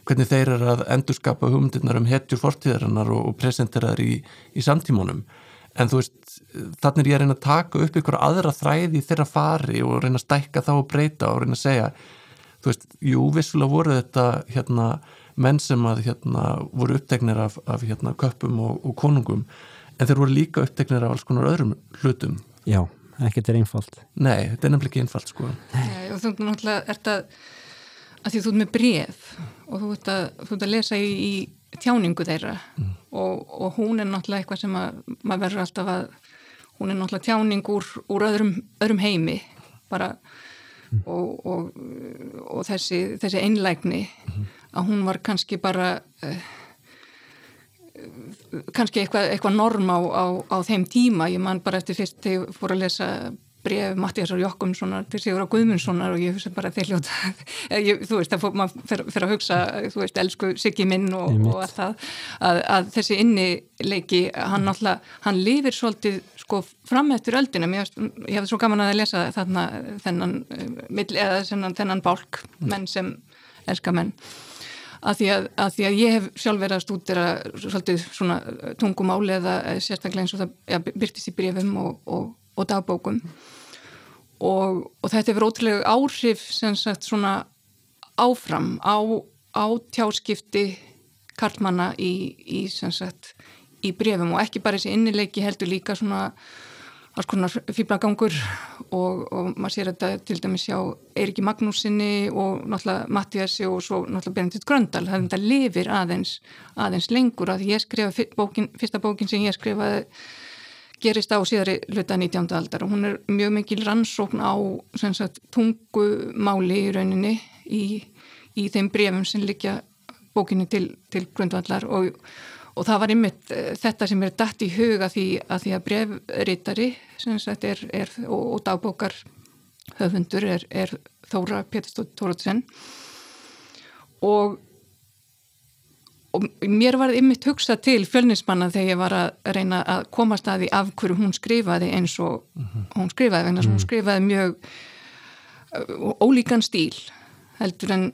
Speaker 2: hvernig þeir eru að endurskapa hugmyndirnar um hetjur fortíðarinnar og, og presenteraðar í, í samtímanum. En þú veist, þannig er ég að reyna að taka upp ykkur aðra þræði þeirra fari og reyna að stækka þá og breyta og reyna að segja þú veist, jú, vissulega voru þetta hérna, menn sem að hérna, voru upptegnir af, af hérna, köpum og, og konungum, en þeir voru líka upptegnir af alls konar öðrum hlutum.
Speaker 1: Já, ekkert er einfalt.
Speaker 2: Nei, þetta er nefnilega ekki einfalt sko.
Speaker 3: Nei, og þú náttúrulega ert að að því þú ert með bref og þú ert að, þú ert að lesa í, í tjáningu þeirra og, og hún er náttúrulega eitthvað sem að maður verður alltaf að hún er náttúrulega tjáning úr, úr öðrum, öðrum heimi bara og, og, og þessi, þessi einlægni að hún var kannski bara uh, kannski eitthvað, eitthvað norm á, á, á þeim tíma, ég man bara eftir fyrst þegar ég fór að lesa bref Mattiasar Jokkumssonar til Sigur á Guðmundssonar og ég hugsa bara þeir hljóta þú veist, það fór maður fyrir að hugsa þú veist, elsku Siggi minn og, og allt það, að, að þessi innileiki, hann náttúrulega hann lifir svolítið sko fram eftir öldina, ég hef svo gaman að lesa þarna þennan eða þennan, þennan bálk menn sem elska menn að því að, að því að ég hef sjálf verið að stúdira svolítið svona tungumáli eða sérstaklega eins og það ja, byrtist í brefum og, og, og dagbókum. Og, og þetta hefur ótrúlega áhrif sem sagt svona áfram á, á tjáskipti karlmanna í, í sem sagt í brefum og ekki bara þessi innileiki heldur líka svona alls konar fýblagangur og, og maður sér þetta til dæmis hjá Eiriki Magnúsinni og náttúrulega Mattiasi og svo náttúrulega Benedikt Gröndal það þetta lifir aðeins, aðeins lengur að ég skrifa bókin, fyrsta bókin sem ég skrifaði gerist á síðari hluta 19. aldar og hún er mjög mikil rannsókn á sagt, tungumáli í rauninni í, í þeim brefum sem liggja bókinni til, til grundvallar og og það var einmitt eh, þetta sem er dætt í huga því að því að brefritari er, er, og, og dagbókar höfundur er, er Þóra Péturstótt Tóratsen og og mér var einmitt hugsað til fjölnismanna þegar ég var að reyna að komast að því af hverju hún skrifaði eins og mm -hmm. hún skrifaði, vegna sem hún skrifaði mjög uh, ólíkan stíl heldur en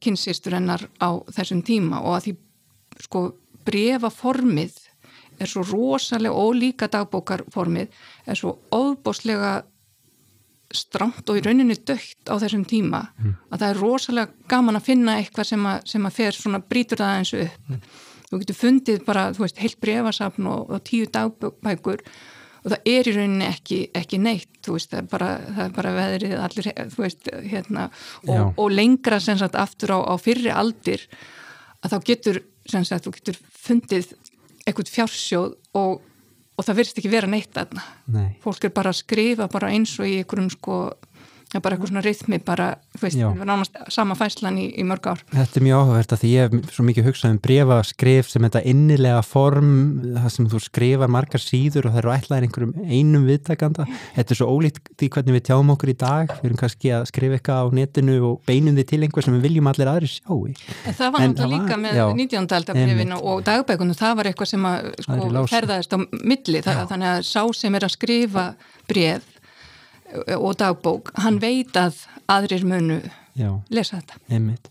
Speaker 3: kynnsistur hennar á þessum tíma. Og að því sko brefaformið er svo rosalega ólíka dagbókarformið er svo óbáslega stramt og í rauninni dögt á þessum tíma mm. að það er rosalega gaman að finna eitthvað sem að, sem að fer svona brítur það eins upp mm. þú getur fundið bara, þú veist, heilt brefasafn og, og tíu dagbækur og það er í rauninni ekki, ekki neitt þú veist, það er bara, það er bara veðrið allir, þú veist, hérna og, og lengra sem sagt aftur á, á fyrri aldir að þá getur sem sagt, þú getur fundið eitthvað fjársjóð og, og það verðist ekki vera neitt aðna. Nei. Fólk er bara að skrifa bara eins og í einhverjum sko Já, bara eitthvað svona rithmi, bara, þú veist, við erum náttúrulega sama fæslan í, í mörg ár.
Speaker 1: Þetta er mjög áhugavert að því ég hef svo mikið hugsað um brefa skrif sem þetta innilega form, það sem þú skrifar margar síður og það eru ætlaðir einhverjum einum viðtakanda. Þetta er svo ólíkt því hvernig við tjáum okkur í dag. Við erum kannski að skrifa eitthvað á netinu og beinum við til einhver sem við viljum allir aðri sjá í.
Speaker 3: En það var náttúrulega líka með 19. aldabrifinu og dagbækunum, það var eitthvað sem að, sko, ferðaðist á milli, það, þannig að sá sem er að skrifa bref og dagbók, hann veit að aðrir munu Já, lesa þetta
Speaker 1: einmitt.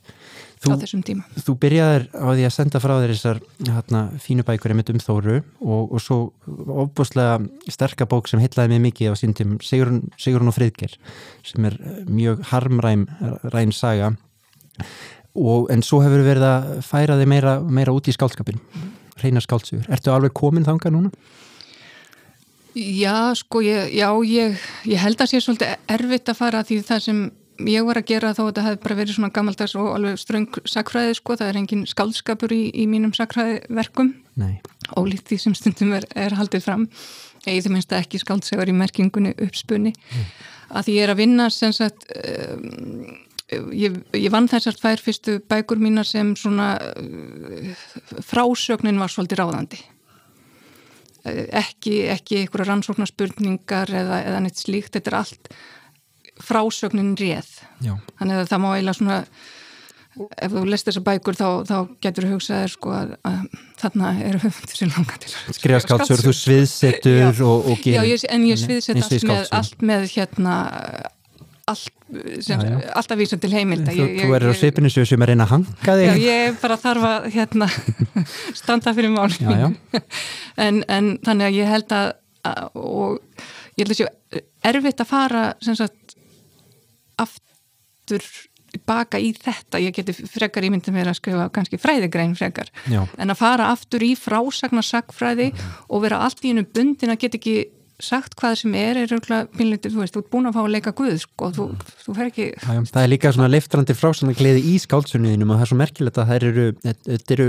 Speaker 3: Þú, á þessum tíma
Speaker 1: Þú byrjaðir á því að senda frá þér þessar hérna, fínu bækur einmitt um Þóru og, og svo ofbúslega sterka bók sem heitlaði mig mikið á síndum Sigurinn, Sigurinn og Friðger sem er mjög harmræm ræn saga og, en svo hefur verið að færa þig meira, meira út í skálskapin reyna skálsugur. Ertu alveg komin þanga núna?
Speaker 3: Já, sko, ég, já, ég, ég held að sé svolítið erfitt að fara því það sem ég var að gera þá þetta hefði bara verið svona gammaldags og alveg ströng sakfræði, sko, það er engin skaldskapur í, í mínum sakfræðiverkum ólíkt því sem stundum er, er haldið fram, ég því minnst ekki skaldsegar í merkingunni uppspunni. Mm. að því ég er að vinna sem sagt um, ég, ég vann þessar tvær fyrstu bækur mínar sem svona uh, frásögnin var svolítið ráðandi ekki, ekki einhverja rannsóknarspurningar eða, eða neitt slíkt, þetta er allt frásögnin réð. Já. þannig að það má eiginlega svona ef þú lest þessa bækur þá, þá getur hugsaðir sko að, að þarna eru höfundur sem langar til
Speaker 1: skrifa skálsur, þú sviðsettur og, og
Speaker 3: gerir, Já, ég, en ég sviðsett allt allt með hérna allt, sem, já, já. alltaf vísum til heimilda
Speaker 1: Þú, ég, þú er á svipinu sem er reyna að hanga þig
Speaker 3: Já, ég bara þarf að hérna, standa fyrir mál en, en þannig að ég held að, að og ég held að sé erfitt að fara sagt, aftur baka í þetta, ég geti frekar ímyndið mér að skrifa kannski fræðigrein frekar já. en að fara aftur í frásagnar sagfræði mm. og vera allt í einu bundin að geta ekki sagt hvað sem er er auðvitað pinlítið, þú veist, þú ert búin að fá að leika guð sko, þú, þú fer ekki
Speaker 1: já, Það er líka svona leiftrandi frásana gleði í skálsunniðinum og það er svo merkilegt að það eru þetta eru,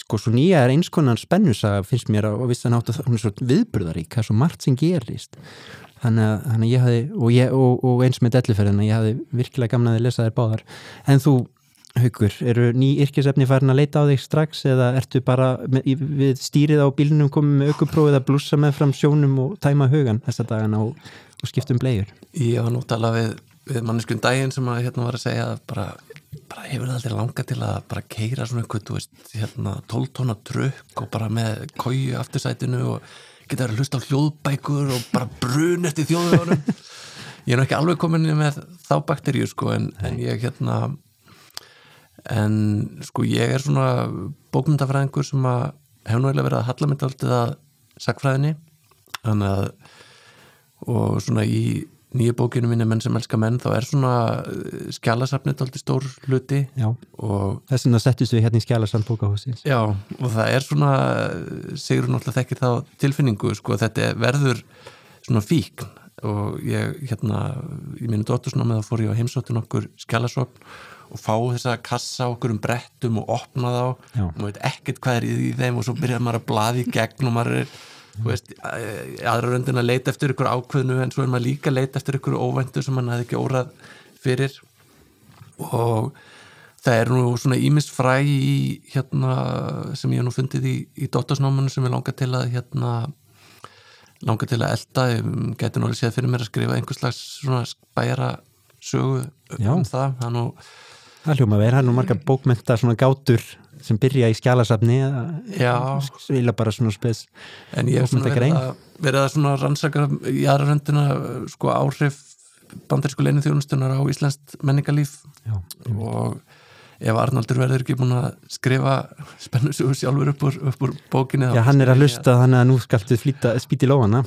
Speaker 1: sko, svo nýja er einskonar spennusaga, finnst mér og viss að náttu það, hún er svo viðbröðarík það er svo margt sem gerist. Þannig að, að ég hafi, og, ég, og, og eins með delliferðina, ég hafi virkilega gamnaði að lesa þér báðar, en þú Haugur, eru ný yrkisefni farin að leita á þig strax eða ertu bara með, við stýrið á bílunum komið með aukuprófið að blúsa með fram sjónum og tæma hugan þessa dagana og, og skiptum bleiður?
Speaker 2: Ég var nú talað við, við manneskun daginn sem að hérna var að segja að bara, bara hefur það aldrei langað til að bara keira svona eitthvað, þú veist, hérna 12 tóna trökk og bara með kóju aftursætinu og geta að hlusta á hljóðbækur og bara brun eftir þjóðunum. Ég er nú ekki alveg komin með þá bakteríu sko en, en ég hérna en sko ég er svona bókmyndafræðingur sem að hef nú eiginlega verið að halla myndi alltaf að sagfræðinni þannig að og svona í nýju bókinu minni menn sem elska menn þá er svona eh, skjálasafnit alltaf stór hluti.
Speaker 1: Þess vegna settist við hérna í skjálasafn bókahúsins
Speaker 2: Já, og það er svona Sigur náttúrulega þekkir þá tilfinningu sko, þetta verður svona fíkn. Og ég hérna í minni dóttursnámi þá fór ég á heimsóttin okkur skjálasopn og fá þessa kassa okkur um brettum og opna þá
Speaker 1: Já.
Speaker 2: og maður veit ekkert hvað er í þeim og svo byrjar maður að blaði í gegn og maður er þú veist, aðra röndin að leita eftir ykkur ákveðnu en svo er maður líka að leita eftir ykkur óvæntu sem mann hefði ekki órað fyrir og það er nú svona ímist fræ í hérna sem ég nú fundið í, í dóttasnámanu sem ég langar til að hérna langar til að elda, ég geti nú alveg séð fyrir mér að skrifa einhvers slags svona spæra sögu
Speaker 1: Já.
Speaker 2: um það það er nú,
Speaker 1: Það hljóma verið, það er nú margar bókmenta svona gátur sem byrja í skjálasafni eða svila bara svona spes
Speaker 2: en ég hef svona verið að, verið að svona rannsaka í aðra röndina sko áhrif bandarísku leinu þjónustunar á Íslandst menningarlíf.
Speaker 1: Já,
Speaker 2: og ef Arnaldur verður ekki búin að skrifa spennusögur sjálfur upp úr, úr bókinni þá
Speaker 1: Já, hann er að hlusta þannig að nú skaltu spýti lófana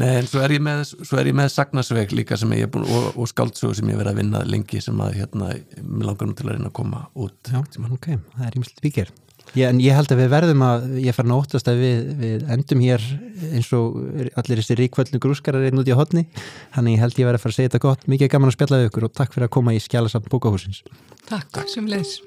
Speaker 2: Nei, en svo er ég með, svo er ég með sagnasveg líka sem ég er búin og, og skáldsögur sem ég verið að vinna lengi sem að hérna, mér langar nú til að reyna að koma út.
Speaker 1: Já, ok, það er ímslega vikir Já, en ég held að við verðum að, ég fara nóttast að við, við endum hér eins og allir þessi ríkvöldnu grúskarar einn út í hodni, þannig ég held ég verið að fara að segja þetta gott, mikið gaman að spjalla við ykkur og takk fyrir að koma í skjálasafn bókahúsins
Speaker 3: Takk, sem leis.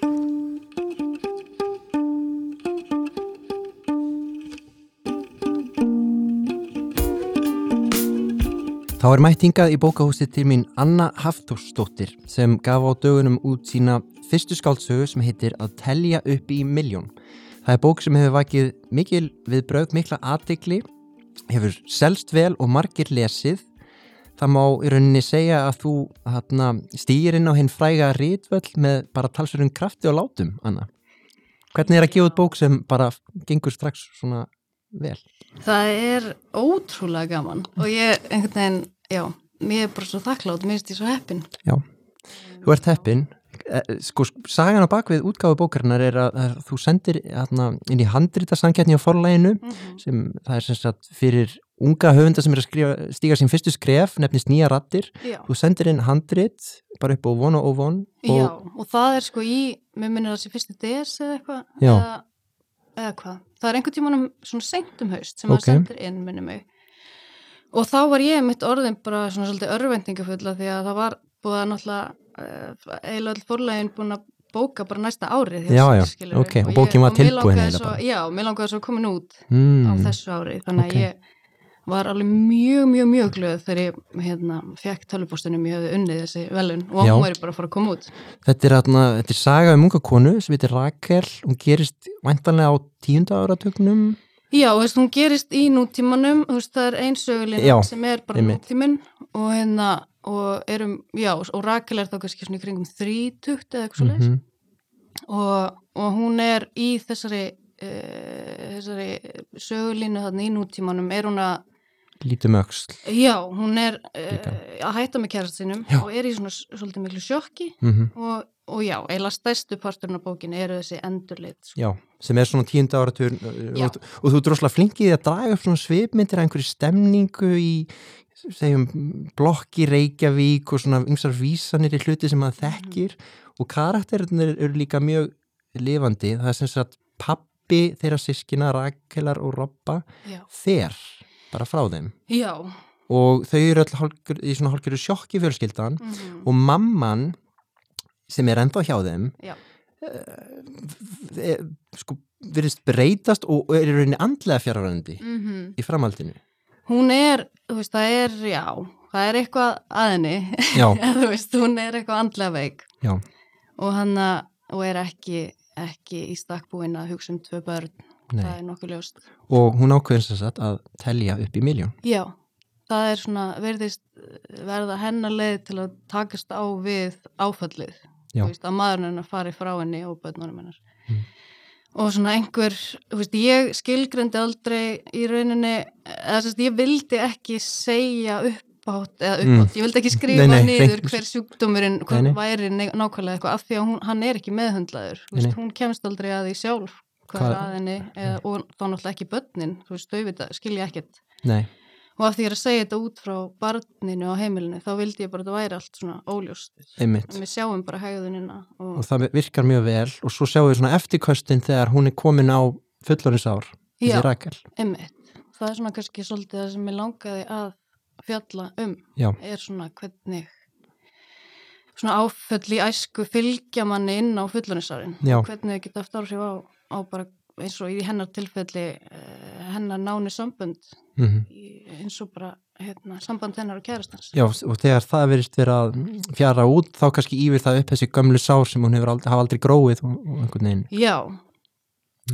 Speaker 1: Þá er mætt hingað í bókahúsið til mín Anna Haftórsdóttir sem gaf á dögunum út sína fyrstu skáldsögu sem heitir Að telja upp í miljón. Það er bók sem hefur vakið mikil við bröð mikla aðdegli, hefur selst vel og margir lesið. Það má í rauninni segja að þú hana, stýr inn á hinn fræga rítvöll með bara talsverðum krafti og látum, Anna. Hvernig er að gefa út bók sem bara gengur strax svona vel?
Speaker 4: Það er ótrúlega gaman og ég, einhvern veginn, já, mér er bara svo þakklátt, mér finnst ég svo heppin.
Speaker 1: Já, þú ert heppin Eh, sko, sagan á bakvið útgáfu bókarinnar er að, að þú sendir hérna, inn í handrita samkettni á forlæginu sem það er sem sagt fyrir unga höfunda sem er að skrifa, stíga sín fyrstu skref nefnist nýja rattir,
Speaker 4: Já,
Speaker 1: þú sendir inn handrit bara upp á von og óvon og
Speaker 4: já, og það er sko í, mér minnir það sé fyrstu DS eða eitthvað, eða, eða hvað. Það er einhvern tímanum svona seint um haust sem
Speaker 1: Ok.
Speaker 4: maður sendir inn, minnir mig. Og þá var ég mitt orðin bara svona svolítið örvendingafulla því að það var búið að náttúrulega uh, eiginlega öll fórlægin búin að bóka bara næsta árið.
Speaker 1: Já, já,
Speaker 4: skilurðu.
Speaker 1: ok, og
Speaker 4: ég-
Speaker 1: bókin var
Speaker 4: og
Speaker 1: tilbúin
Speaker 4: svo-. Já, mér langaði svo komin út á
Speaker 1: mm,
Speaker 4: þessu ári þannig
Speaker 1: ok.
Speaker 4: að ég var alveg mjög, mjög, mjög glöð þegar ég hérna, fekk tölvupóstunum ég hefði unnið þessi velun og hún væri bara að fara að koma út
Speaker 1: þetta, er, hérna, þetta er saga um unga konu sem heitir Rakel, hún gerist væntanlega á tíunda áratögnum
Speaker 4: Já, þú veist, hún gerist í nútímanum þú veist, það er einsögulina
Speaker 1: Já,
Speaker 4: sem er bara nútíminn og hérna og erum, já, og Rakel er þá kannski svona í kringum 30 eða eitthvað svo
Speaker 1: Mhm.
Speaker 4: og, og hún er í þessari uh, þessari sögulínu þarna í nútímanum er hún að
Speaker 1: lítum öxl.
Speaker 4: Já, hún er uh, að hætta með kærast sinum
Speaker 1: Já.
Speaker 4: og er í svona svolítið miklu sjokki
Speaker 1: mm
Speaker 4: og, og já, eiginlega stærstu parturinn af bókinu eru þessi endurlit sko.
Speaker 1: Já, sem er svona tíunda áratur
Speaker 4: Já.
Speaker 1: og, og þú droslega flinkið að draga upp svona svipmyndir af einhverju stemningu í segjum blokki Reykjavík og svona ymsar vísanir í hluti sem maður þekkir og karakterinir eru líka mjög lifandi, það er sem sagt pappi þeirra sískina, Rakelar og Robba
Speaker 4: Já.
Speaker 1: fer bara frá þeim
Speaker 4: Já.
Speaker 1: og þau eru öll hálfgjör, í svona hálfgerðu sjokki fjölskyldan
Speaker 4: Mm
Speaker 1: og mamman sem er ennþá hjá þeim e, sko virðist breytast og er í rauninni andlega fjárhverjandi
Speaker 4: -hmm.
Speaker 1: í framhaldinu.
Speaker 4: Hún er, þú veist, það er, já, það er eitthvað að henni,
Speaker 1: Já,
Speaker 4: þú veist, hún er eitthvað andlega veik.
Speaker 1: Já,
Speaker 4: og hann og er ekki, ekki í stakkbúin að hugsa um tvö börn, það
Speaker 1: nei
Speaker 4: er nokkuð ljóst.
Speaker 1: og hún ákveðin sem sagt að telja upp í miljón
Speaker 4: Já, það er svona, verðist verða hennar leið til að takast á við áfallið, veist, að maðurinn hennar fari frá henni og börnunum hennar.
Speaker 1: Mm.
Speaker 4: Og svona einhver, þú veist, ég skilgrendi aldrei í rauninni, eða að ég vildi ekki segja uppátt, eða uppátt, ég vildi ekki skrifa
Speaker 1: Mm. Nei, nei,
Speaker 4: niður
Speaker 1: nei.
Speaker 4: hver sjúkdómurinn,
Speaker 1: nei.
Speaker 4: væri nákvæmlega eitthvað, af því að hún, hann er ekki meðhundlaður, veist, hún kemst aldrei að því sjálf hvað
Speaker 1: Hvað-
Speaker 4: er að henni, eða, og þá náttúrulega ekki börnin, þú veist, þau vita, skilja ekkert
Speaker 1: Nei,
Speaker 4: og af því ég er að segja þetta út frá barninu á heimilinu, þá vildi ég bara að það væri allt svona óljóst.
Speaker 1: einmitt
Speaker 4: Við sjáum bara hegðunina og,
Speaker 1: og það virkar mjög vel og svo sjáum við svona eftirköstin þegar hún er komin á fullorins ár
Speaker 4: Já. Það er svona kannski svolítið það sem ég langaði að fjalla um
Speaker 1: Já,
Speaker 4: er svona hvernig svona áföll í æsku fylgja manni inn á fullunisárin
Speaker 1: Já.
Speaker 4: hvernig þau geta haft áhrif á, á bara eins og í hennar tilfelli uh, hennar náni sambönd
Speaker 1: mm
Speaker 4: í- eins og bara hérna, samband hennar og kærastans
Speaker 1: Já, og þegar það verist vera að fjara út, þá kannski yfir það upp þessi gömlu sár sem hún hefur aldrei, hafa aldrei gróið og, og einhvern veginn.
Speaker 4: Já,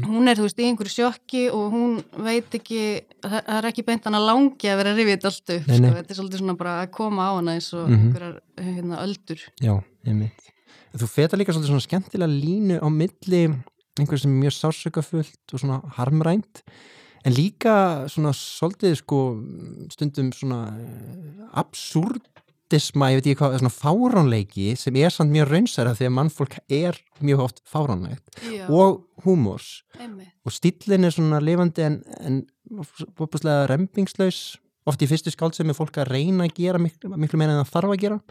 Speaker 4: hún er þú veist í einhverju sjokki og hún veit ekki, það það er ekki beint hann að langi að vera þetta allt upp,
Speaker 1: Nei, nei.
Speaker 4: sko, þetta er svolítið svona bara að koma á hana eins og
Speaker 1: Mhm.
Speaker 4: einhverjar hérna, öldur.
Speaker 1: Já, einmitt. Þú feta líka svolítið svona skemmtilega línu á milli einhver sem er mjög sásökafullt og svona harmrænt en líka svona svolítið sko stundum svona eh, absúrdisma, ég veit ekki hvað, svona fáránleiki sem er samt mjög raunsæra þegar mannfólk er mjög oft fáránlegt
Speaker 4: Já,
Speaker 1: og húmors. Og stíllin er svona lifandi en, en opuslega rempingslaus oft í fyrstu skáld sem er fólk að reyna að gera miklu, miklu meira en það þarf að gera.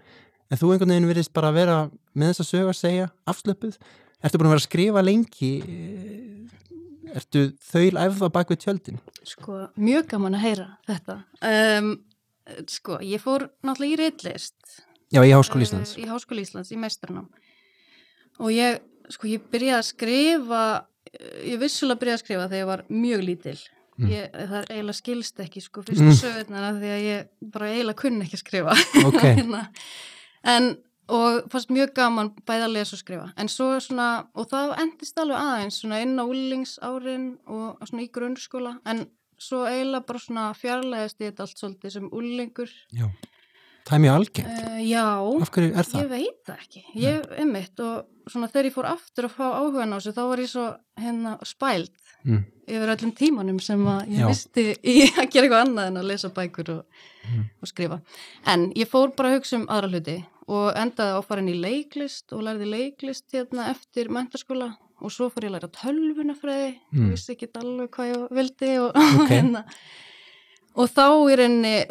Speaker 1: En þú einhvern veginn virðist bara að vera með þess að sögu að segja, afslöpuð ertu búin að vera að skrifa lengi eh, ertu þaul æfða bak við tjöldin
Speaker 4: Sko, mjög gaman að heyra þetta. Um, sko, ég fór náttúrulega í reitlist
Speaker 1: já, í Háskóli Íslands
Speaker 4: í Háskóli Íslands, í meistranám og ég, sko, ég byrjaði að skrifa ég vissulega byrjaði að skrifa þegar ég var mjög lítil ég, það er eiginlega skilst ekki, sko, fyrstu
Speaker 1: Mm.
Speaker 4: mm. sögurnar af því að ég bara eiginlega kunni ekki að skrifa
Speaker 1: Ok.
Speaker 4: Hérna. en, og fannst mjög gaman bæði að lesa og skrifa. En svo svona, og það endist alveg aðeins svona inn á úlingsárin og svona í grunnskóla. En svo eiginlega bara svona fjarlæðist ég þetta allt svolítið sem úlingur
Speaker 1: já. það er mjög algengt.
Speaker 4: Uh, já.
Speaker 1: Af hverju er það?
Speaker 4: Ég veit það ekki, ég einmitt og svona þegar ég fór aftur að fá áhugan á þessu þá var ég svo hérna spæld
Speaker 1: Mm.
Speaker 4: yfir öllum tímanum sem ég visti í að gera eitthvað annað en að lesa bækur og,
Speaker 1: Mm.
Speaker 4: og skrifa. En ég fór bara að hugsa um aðra hluti og endaði á farin í leiklist og lærði leiklist hérna eftir mentaskóla og svo fór ég að læra tölvunafræði,
Speaker 1: Mm.
Speaker 4: ég vissi ekki alveg hvað ég vildi og,
Speaker 1: Ok.
Speaker 4: hérna. Og þá í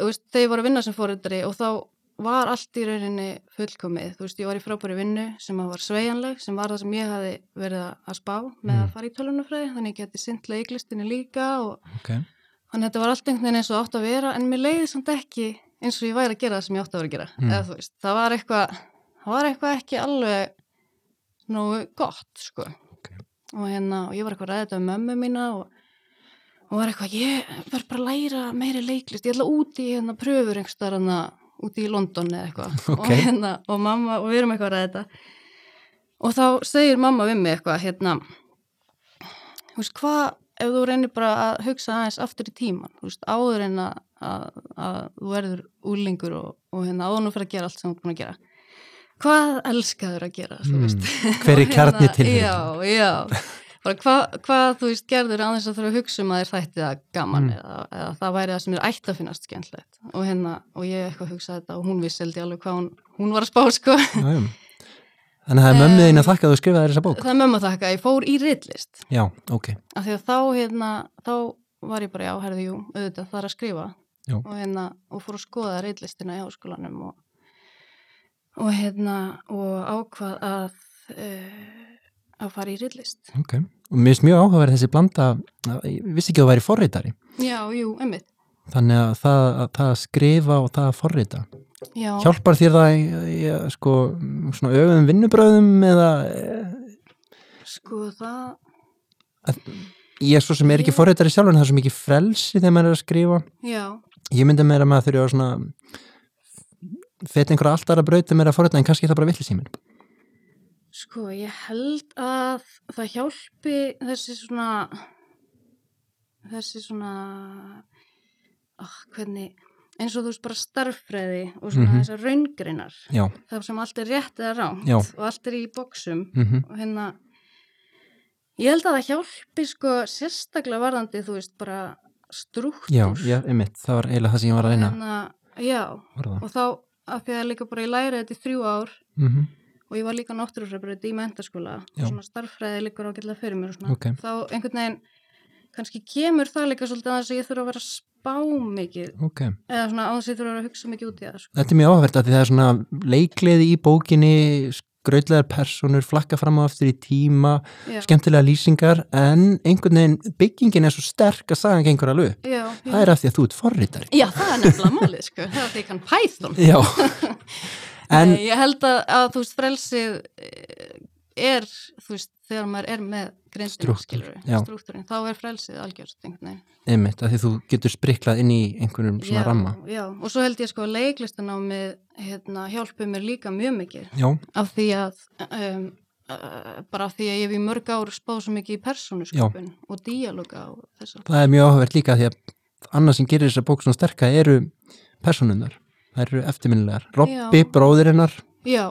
Speaker 4: veist, þegar ég var að vinna sem fóreldri og þá var allt í rauninni fullkomið. Þú veist, ég var í frábæri vinnu sem að var sveigjanleg, sem var það sem ég hafi verið að spá með
Speaker 1: Mm.
Speaker 4: að fara í tölunafræði, þannig ég geti sint leiklistinni líka og
Speaker 1: ok,
Speaker 4: þannig að þetta var allt einhvern veginn eins og átt að vera, en mér leiði samt ekki eins og ég væri að gera það sem ég átt að vera að gera.
Speaker 1: Mm.
Speaker 4: Eða veist, það var eitthvað, það var eitthvað ekki alveg nógu gott, sko.
Speaker 1: Ok.
Speaker 4: Og hérna, og ég var eitthvað að þetta um mömmu mína og og var eitthvað, ég verð bara að læra meiri leiklist, ég ætla út í hérna pröfur einhverstaðar hérna út í London eða eitthvað.
Speaker 1: Ok.
Speaker 4: og hérna, og mamma, og við erum eitthvað að ræða þetta. Og þá segir mamma við mig eitthvað, hérna þú veist, hvað ef þú reynir bara að hugsa aðeins aftur í tíman, þú veist, áður en að, að, að þú verður úlingur og, og hérna áður nú fyrir að gera allt sem þú er búin að gera. Hvað elskaður að gera,
Speaker 1: Mm. hver er
Speaker 4: Og
Speaker 1: kjarni
Speaker 4: hérna,
Speaker 1: til
Speaker 4: Já, já. bara hvað, hvað þú veist gerður aðeins að þurfa að hugsa um að þér þætti það gaman
Speaker 1: Mm.
Speaker 4: eða, eða það væri það sem er ætti að finnast skemmtlegt og hérna, og ég eitthvað hugsaði þetta og hún vissi held ég alveg hvað hún, hún var að spá sko
Speaker 1: já. Þannig að það er mömmu þín að þakka að þú skrifaði þessa bók
Speaker 4: það er mömmu þakka, að ég fór í ritlist
Speaker 1: Já, ok,
Speaker 4: af því að þá hérna, þá var ég bara já, herði, jú, auðvitað það er að skrifa
Speaker 1: Já.
Speaker 4: og hérna, og fór að skoða ritlistina í háskólanum og, og hérna, og ákvað að uh, að fara í ritlist.
Speaker 1: Ok. Og mér finnst mjög áhugaverð þessi blanda ég vissi ekki að þú væri forritari.
Speaker 4: Já, jú, einmitt.
Speaker 1: Þannig að það, að það að skrifa og það að forrita
Speaker 4: Já,
Speaker 1: Hjálpar þér það að, sko, svona öfum vinnubröðum eða
Speaker 4: sko það
Speaker 1: ég er svo sem er ekki forritari sjálf en það er svo mikið frelsi þegar maður er að skrifa.
Speaker 4: Já,
Speaker 1: Ég myndi meira með að þurfa að svona feta einhverja allt aðra brauti meira að forrita en kannski það bara villis í mér
Speaker 4: sko, ég held að það hjálpi þessi svona þessi svona ah, hvernig eins og þú veist bara starffræði og svona
Speaker 1: Mhm.
Speaker 4: þessar raungreinar.
Speaker 1: Já,
Speaker 4: það sem allt er rétt eða rámt
Speaker 1: Já.
Speaker 4: og allt er í boksum
Speaker 1: mm
Speaker 4: og hérna ég held að það hjálpi sko sérstaklega varðandi þú veist bara strúktúr
Speaker 1: já, já, einmitt. Það var eiginlega það sem ég var að reyna
Speaker 4: hérna, já,
Speaker 1: var það.
Speaker 4: og þá af því að líka bara ég læri þetta í þrjú ár.
Speaker 1: Mm
Speaker 4: og ég var líka náttúrufræðbreyt í mentaskóla og svona starffræði líkur ágætlega fyrir mér og svona,
Speaker 1: Ok.
Speaker 4: þá einhvern veginn kannski kemur það líka svolítið að þess að ég þurfa að vera spá mikið
Speaker 1: Ok,
Speaker 4: eða svona á þess að ég þurfa að vera að hugsa mikið út í það sko.
Speaker 1: þetta er mjög áhverð að því það er svona leikleði í bókinni grautlegar personur, flakka fram á aftur í tíma,
Speaker 4: já,
Speaker 1: skemmtilega lýsingar en einhvern veginn byggingin er svo sterk að sagan gengur alveg
Speaker 4: já.
Speaker 1: Það er af því að þú ert forritari.
Speaker 4: Já, það er nefnilega málið, sko. Það er því ég kann Python.
Speaker 1: Já. en,
Speaker 4: Nei, ég held að, að þú veist, frelsið eh, er, þú veist, þegar maður er með
Speaker 1: Strúktúr,
Speaker 4: skilur
Speaker 1: já.
Speaker 4: strúktúrin, þá er frelsið algjörst,
Speaker 1: einmitt, af því þú getur spriklað inn í einhverjum svona
Speaker 4: já,
Speaker 1: ramma.
Speaker 4: Já, og svo held ég sko að leiklistanámið hérna, hjálpið mér líka mjög mikið
Speaker 1: Já,
Speaker 4: af því að um, uh, bara af því að ég hef í mörg ár spáð svo mikið í persónusköpun og díaloga og
Speaker 1: það er mjög áhugavert líka því að annað sem gerir þessa bók svona sterka eru personunar. Það eru eftirminnilegar. Robby, bróðirinnar
Speaker 4: Já,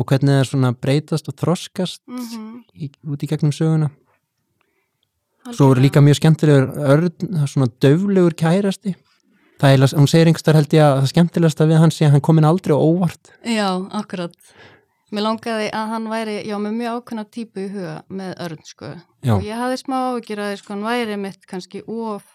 Speaker 1: og hvernig það er svona breytast og þroskast
Speaker 4: mm
Speaker 1: í, út í gegnum söguna. Svo eru líka mjög skemmtilegur örn, svona döflegur kærasti. Það er, hún segir einhverstar held ég að það skemmtilegasta við hann sé að hann komin aldrei óvart.
Speaker 4: Já, akkurat Mér langaði að hann væri, já, með mjög ákveðna típu í huga með örn, sko
Speaker 1: Já.
Speaker 4: og ég hafði smá áhyggjur að sko, hann væri mitt kannski of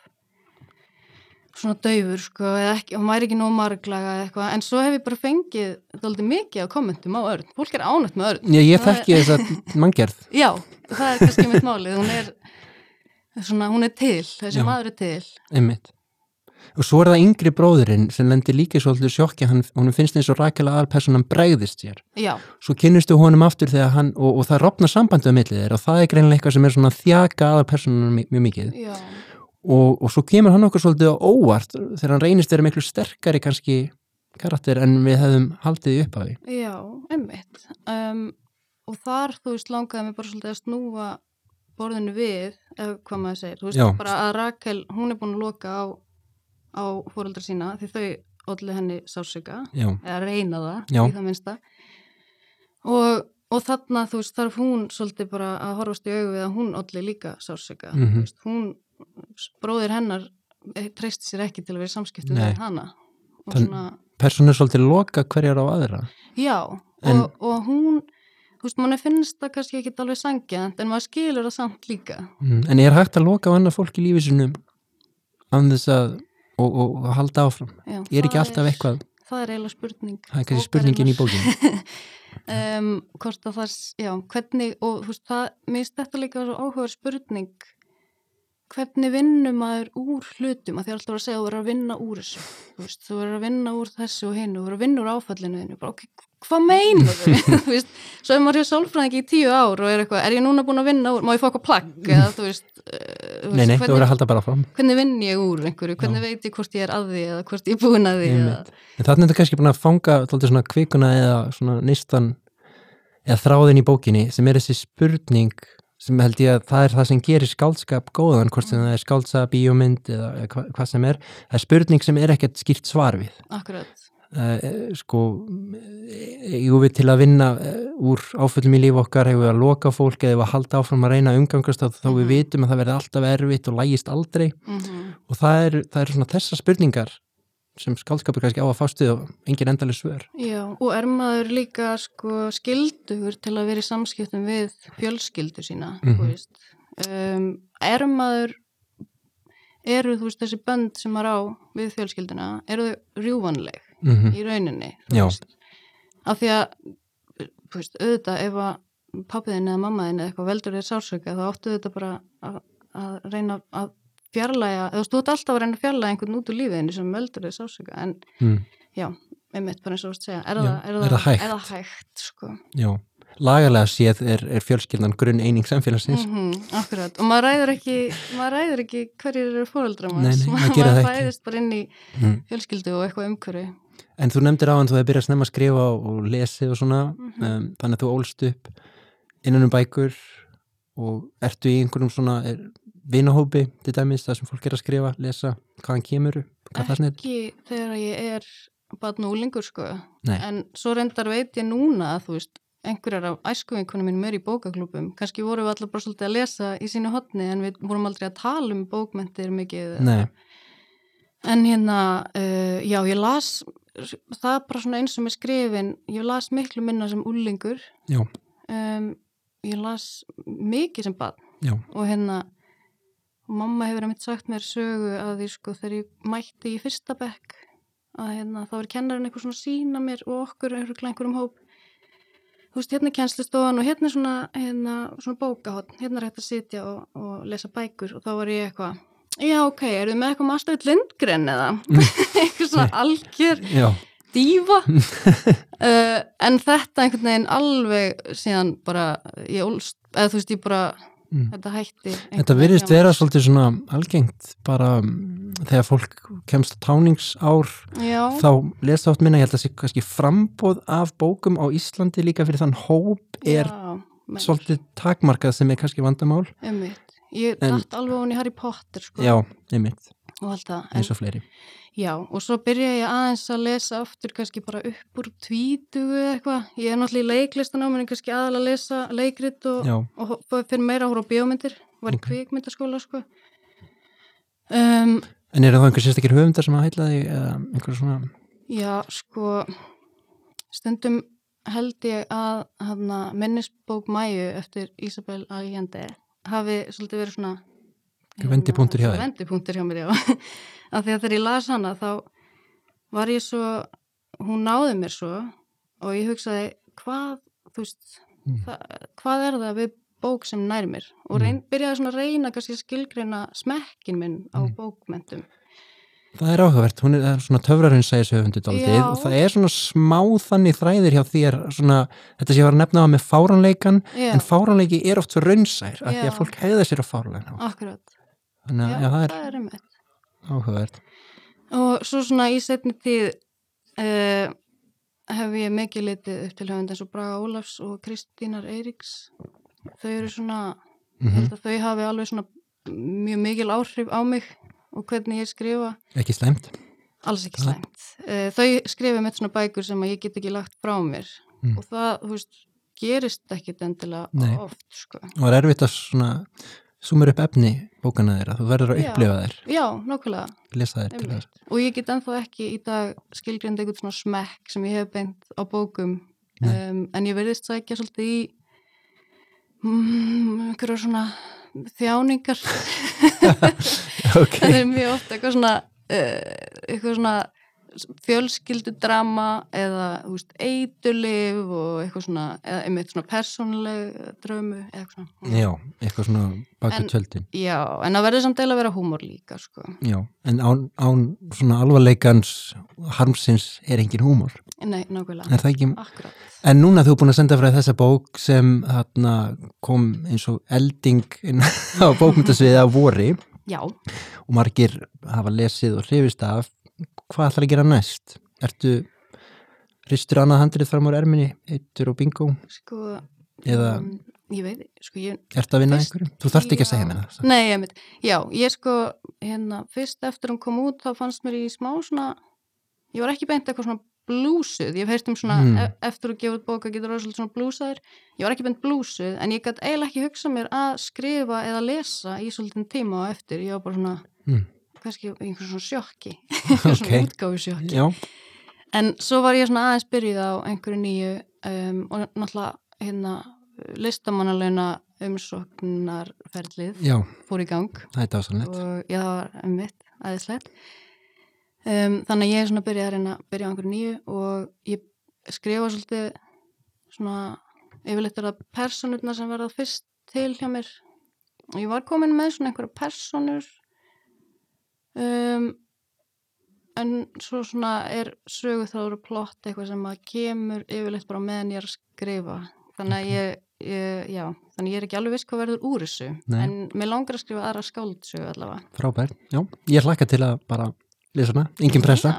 Speaker 4: svona daufur, sko ekki, hann væri ekki nóg marglaga eða eitthvað, en svo hef ég bara fengið dálítið mikið á kommentum á örn, fólk er ánætt með örn
Speaker 1: Ég, ég þekki þess að manngerð.
Speaker 4: Já, það er kannski mitt málið, hún er svona, hún er til, þessi
Speaker 1: Já.
Speaker 4: maður er til
Speaker 1: Einmitt. Og svo er það yngri bróðurinn sem lendir líka svolítið sjokki, hann, hún finnst eins og rækilega aðalpersonan bregðist sér.
Speaker 4: Já,
Speaker 1: Svo kynnistu honum aftur þegar hann, og, og það rofna sambandið á millið þeir og það er greinlega eitthvað sem er svona þjaka aðalpersonan mjög mikið.
Speaker 4: já,
Speaker 1: Og, og svo kemur hann okkur svolítið á óvart þegar hann reynist þeirra miklu sterkari kannski karakter en við hefðum haldið upp af því.
Speaker 4: já, einmitt um, og þar, þú veist, langaði mig bara svolítið að snúa borðinu við, eða hvað maður segir þú veist,
Speaker 1: Já.
Speaker 4: bara að Rakel, hún er búin að loka á, á fóreldra sína því þau ollu henni sásöka
Speaker 1: Já,
Speaker 4: eða reyna það,
Speaker 1: Já.
Speaker 4: í það minnsta og, og þarna þú veist, þarf hún svolítið bara að horfast í augu við að hún olli líka
Speaker 1: Mhm.
Speaker 4: þú veist, hún, bróðir hennar eh, treysti sér ekki til að vera í samskiptum við hana
Speaker 1: persónu er svolítið loka hverjar á aðra.
Speaker 4: Já,
Speaker 1: En-
Speaker 4: og, og hún, þú veist, manni finnst það kannski ekki alveg sangjant, en maður skilur það samt líka.
Speaker 1: Mm. En er hægt að loka á annað fólk í lífi sinum án þess að, og, og, og halda áfram?
Speaker 4: Já,
Speaker 1: Er ekki alltaf eitthvað,
Speaker 4: Það er eiginlega spurning.
Speaker 1: það er kannski spurningin í bókinu.
Speaker 4: um, það, já, hvernig, og þú veist, það, mér finnst þetta líka áhugaður spurning, hvernig vinnum maður úr hlutum, að því alltaf að segja að þú verður að vinna úr þessu, þú veist, þú verður að vinna úr þessu og hinu, þú verður að vinna úr áfallinu þinu, bara, ok, hvað meinar þau, þú veist, svo ef maður hefur sálfræðingi í tíu ár og er eitthvað, er ég núna búin að vinna úr, má ég fá eitthvað plagg, eða þú veist, uh,
Speaker 1: Nei, nei,
Speaker 4: hvernig,
Speaker 1: að fram.
Speaker 4: hvernig vinn ég úr einhverju, hvernig veit ég hvort ég er að því eða hvort ég er búin að því
Speaker 1: þannig er þetta kannski búin að fanga svona kvikuna eða svona eða þráðin í bókinni sem er þessi spurning sem held ég að það er það sem gerir skáldskap góðan, hvort sem það er skáldsa, bíómynd eða hva, hvað sem er það er spurning sem er ekkert skýrt svar við.
Speaker 4: Akkurat,
Speaker 1: uh, sko eigum við til að vinna úr áföllum í líf okkar, hefur við að loka fólk eða hefur við að halda áfram að reyna umgangast þá þá við
Speaker 4: Mhm.
Speaker 1: vitum að það verði alltaf erfitt og lægist aldrei.
Speaker 4: Mm
Speaker 1: og það eru það er svona þessar spurningar sem skáldskapur kannski á að fástu og engin endalega svör
Speaker 4: Já, og er maður líka sko skildugur til að vera í samskiptum við fjölskyldu sína,
Speaker 1: Mhm.
Speaker 4: þú veist. Um, er maður, eru þú veist þessi bönd sem maður á við fjölskylduna, eru þau rjúvanleg
Speaker 1: mm
Speaker 4: í rauninni,
Speaker 1: Já.
Speaker 4: veist. Af því að, þú veist, auðvitað ef að pappiðin eða mammaðin eða eitthvað veldur þér sársöka, þá áttu þetta bara að, að reyna að fjarlæga, eða þú veist, þú ert alltaf að reyna að fjarlæga einhvern út úr lífiðinni sem veldur þér sársöka, en
Speaker 1: mm.
Speaker 4: Já, einmitt bara eins og þú veist segja, er,
Speaker 1: Já,
Speaker 4: það, er,
Speaker 1: er það hægt?
Speaker 4: Er það hægt, sko.
Speaker 1: Já, lagalega séð er, er fjölskyldan grunn eining samfélagsins
Speaker 4: Mm akkurat, og maður ræður ekki, maður ræður ekki hverjir eru
Speaker 1: nei, maður það ekki.
Speaker 4: fæðist bara inn í
Speaker 1: mm.
Speaker 4: fjölskyldu og eitthvað umhverfi.
Speaker 1: En þú nefndir á hann þú hefði byrjað snemma að skrifa og lesi og svona
Speaker 4: Mhm.
Speaker 1: um, þannig að þú ólst upp innan um bækur og ertu í einhverjum svona er, vinahópi til dæmis það sem fólk er að skrifa, lesa hvaðan kemur hvað það snið
Speaker 4: Ekki þegar ég er bara núlingur, sko.
Speaker 1: Nei.
Speaker 4: En svo reyndar veit ég núna að þú veist, einhverjar af æskuvinkunum mínum er í bókaklúpum. Kannski vorum við allar bara svolítið að lesa í sínu hotni en við vorum aldrei að tala um bókmentir mikið.
Speaker 1: Nei,
Speaker 4: En hérna, uh, já, ég las, það bara svona eins og með skrifin, ég las miklu minna sem úlingur, um, ég las mikið sem barn
Speaker 1: já
Speaker 4: og hérna, og mamma hefur einmitt sagt mér sögu að því sko þegar ég mætti í fyrsta bekk, að hérna þá er kennarinn eitthvað svona sína mér og okkur einhverjum einhverjum hóp, þú veist, hérna er kennslistofan og hérna er svona, hérna, svona bókahotn, hérna er hægt að sitja og, og lesa bækur. Og þá var ég eitthvað, já, ok, eru þið með eitthvað Astrid Lindgren eða? eitthvað svona algjör
Speaker 1: Já,
Speaker 4: dífa uh, en þetta einhvern veginn alveg síðan bara, ég eða þú veist, ég bara,
Speaker 1: Mm.
Speaker 4: þetta hætti.
Speaker 1: þetta
Speaker 4: mér.
Speaker 1: vera svolítið svona algengt bara mm, þegar fólk kemst táningsár
Speaker 4: Já,
Speaker 1: þá lesa átt minna, ég held að sé kannski frambóð af bókum á Íslandi líka fyrir þann hóp er
Speaker 4: já,
Speaker 1: svolítið takmarkað sem er kannski vandamál.
Speaker 4: Ég dætt alveg hún í Harry Potter, sko,
Speaker 1: já, einmitt,
Speaker 4: og allt það. En,
Speaker 1: eins og fleiri
Speaker 4: já, og svo byrja ég aðeins að lesa aftur kannski bara upp úr tvítugu eða eitthvað. Ég er náttúrulega í leiklistan á minni kannski aðal að lesa leikrit og, og ho- fyrir meira hóra á bíómyndir. Var í
Speaker 1: Ok.
Speaker 4: kvikmyndaskóla, sko. Um,
Speaker 1: en eru þá einhver sérstakir höfundar sem að heila eða einhver svona,
Speaker 4: Já, sko, stundum held ég að hana, minnisbók Mæju eftir Ísabel Allende hafi svolítið verið svona
Speaker 1: Vendipunktur hjá þér?
Speaker 4: Vendipunktur hjá mér, já. Af því að þegar ég las hana þá var ég svo, hún náði mér svo og ég hugsaði hvað, þú veist,
Speaker 1: Mm.
Speaker 4: það, hvað er það við bók sem nær mér og reyn, byrjaði svona að reyna kannski að skilgreina smekkin minn á
Speaker 1: Mm.
Speaker 4: bókmentum.
Speaker 1: það er áhugavert hún er svona töfrarinn segis
Speaker 4: Já.
Speaker 1: og það er svona smá þannig þræðir hjá þér svona, þetta sé ég var að nefna á með fáranleikan
Speaker 4: Já,
Speaker 1: en fáranleiki er oft svo raunsær af því að fólk hegða sér á fáranleika
Speaker 4: akkurat.
Speaker 1: Þannig
Speaker 4: Já,
Speaker 1: já, það er
Speaker 4: er einmitt.
Speaker 1: áhugavert
Speaker 4: Og svo svona í setni tíð uh, hef ég mikið litið upp til höfund eins og Braga Ólafs og Kristínar Eiríks. Þau eru svona,
Speaker 1: mm
Speaker 4: að þau hafi alveg svona mjög mikil áhrif á mig og hvernig ég skrifa.
Speaker 1: ekki slæmt
Speaker 4: Alls ekki
Speaker 1: Ja.
Speaker 4: slæmt. Uh, þau skrifa með svona bækur sem að ég get ekki lagt frá mér
Speaker 1: Mm.
Speaker 4: og það, þú veist, gerist ekkit endilega
Speaker 1: Nei.
Speaker 4: oft, sko.
Speaker 1: og það er erfitt að svona sumur upp efni bókana þeirra þú verður að upplifa þær,
Speaker 4: Já, nokkulega.
Speaker 1: lesa þær til þess.
Speaker 4: Og ég get ennþá ekki í dag skilgrind eitthvað svona smekk sem ég hef beint á bókum. Um, en ég verðist sækja svolítið í mm, einhverja svona þjáningar. Það er mjög oft eitthvað svona uh, eitthvað svona fjölskyldudrama eða eitulif og eitthvað svona eða einmitt svona persónuleg drömu eða eitthvað svona.
Speaker 1: Já, eitthvað svona baka
Speaker 4: En-
Speaker 1: tjöldin.
Speaker 4: Já, en það verður samt eða að vera húmor líka sko.
Speaker 1: já, en án, án svona alvarleikans harmsins er engin húmor.
Speaker 4: Nei, nákvæmlega,
Speaker 1: er það ekki?
Speaker 4: Akkurat.
Speaker 1: En núna þú er búin að senda frá þessa bók sem þarna, kom eins og elding inn á bókmyndasviði á vori.
Speaker 4: Já,
Speaker 1: og margir hafa lesið og hrifist af. Hvað ætlar að gera næst? Ertu ristur annað handrið fram úr erminni, eittur og bingo?
Speaker 4: sko
Speaker 1: Eða
Speaker 4: um, Ég veit, sko ég
Speaker 1: ertu að vinna
Speaker 4: Fyrst-
Speaker 1: einhverju? Þú þarft ekki að segja mér það.
Speaker 4: Nei, ég veit, já, ég sko hérna, fyrst eftir hún kom út þá fannst mér í smá svona ég var ekki beint eitthvað svona blúsuð ég hef heyrt um svona,
Speaker 1: Mm.
Speaker 4: e eftir að gefa út bóka getur það svona blúsaður, ég var ekki beint blúsuð en ég gæti eiginlega ekki hugsa mér að skrifa eða lesa í svolítinn tíma á eftir, ég var bara svona
Speaker 1: Mm.
Speaker 4: Kannski einhver svona sjokki einhver svona
Speaker 1: Ok.
Speaker 4: útgáfu sjokki
Speaker 1: Já,
Speaker 4: En svo var ég svona aðeins byrjuð á einhverju nýju um, og náttúrulega hérna listamannalöna umsóknarferlið
Speaker 1: já,
Speaker 4: fór í gang
Speaker 1: það er dásanlegt.
Speaker 4: og ég það var um mitt aðeinslegt. Um, þannig að ég er svona byrja að reyna að byrja á einhverju nýju og ég skrifa svolítið svona yfirleitt er það personurna sem verða fyrst til hjá mér og ég var komin með svona einhverja personur um, en svo svona er söguþráður og plott eitthvað sem að kemur yfirleitt bara meðan ég er að skrifa þannig að ég, ég já, þannig að ég er ekki alveg viss hvað verður úr þessu
Speaker 1: Nei.
Speaker 4: en mér langar að skrifa aðra skáldsögu allavega
Speaker 1: Frábær, já. Ég hlakka til að bara lesa hana, engin pressa.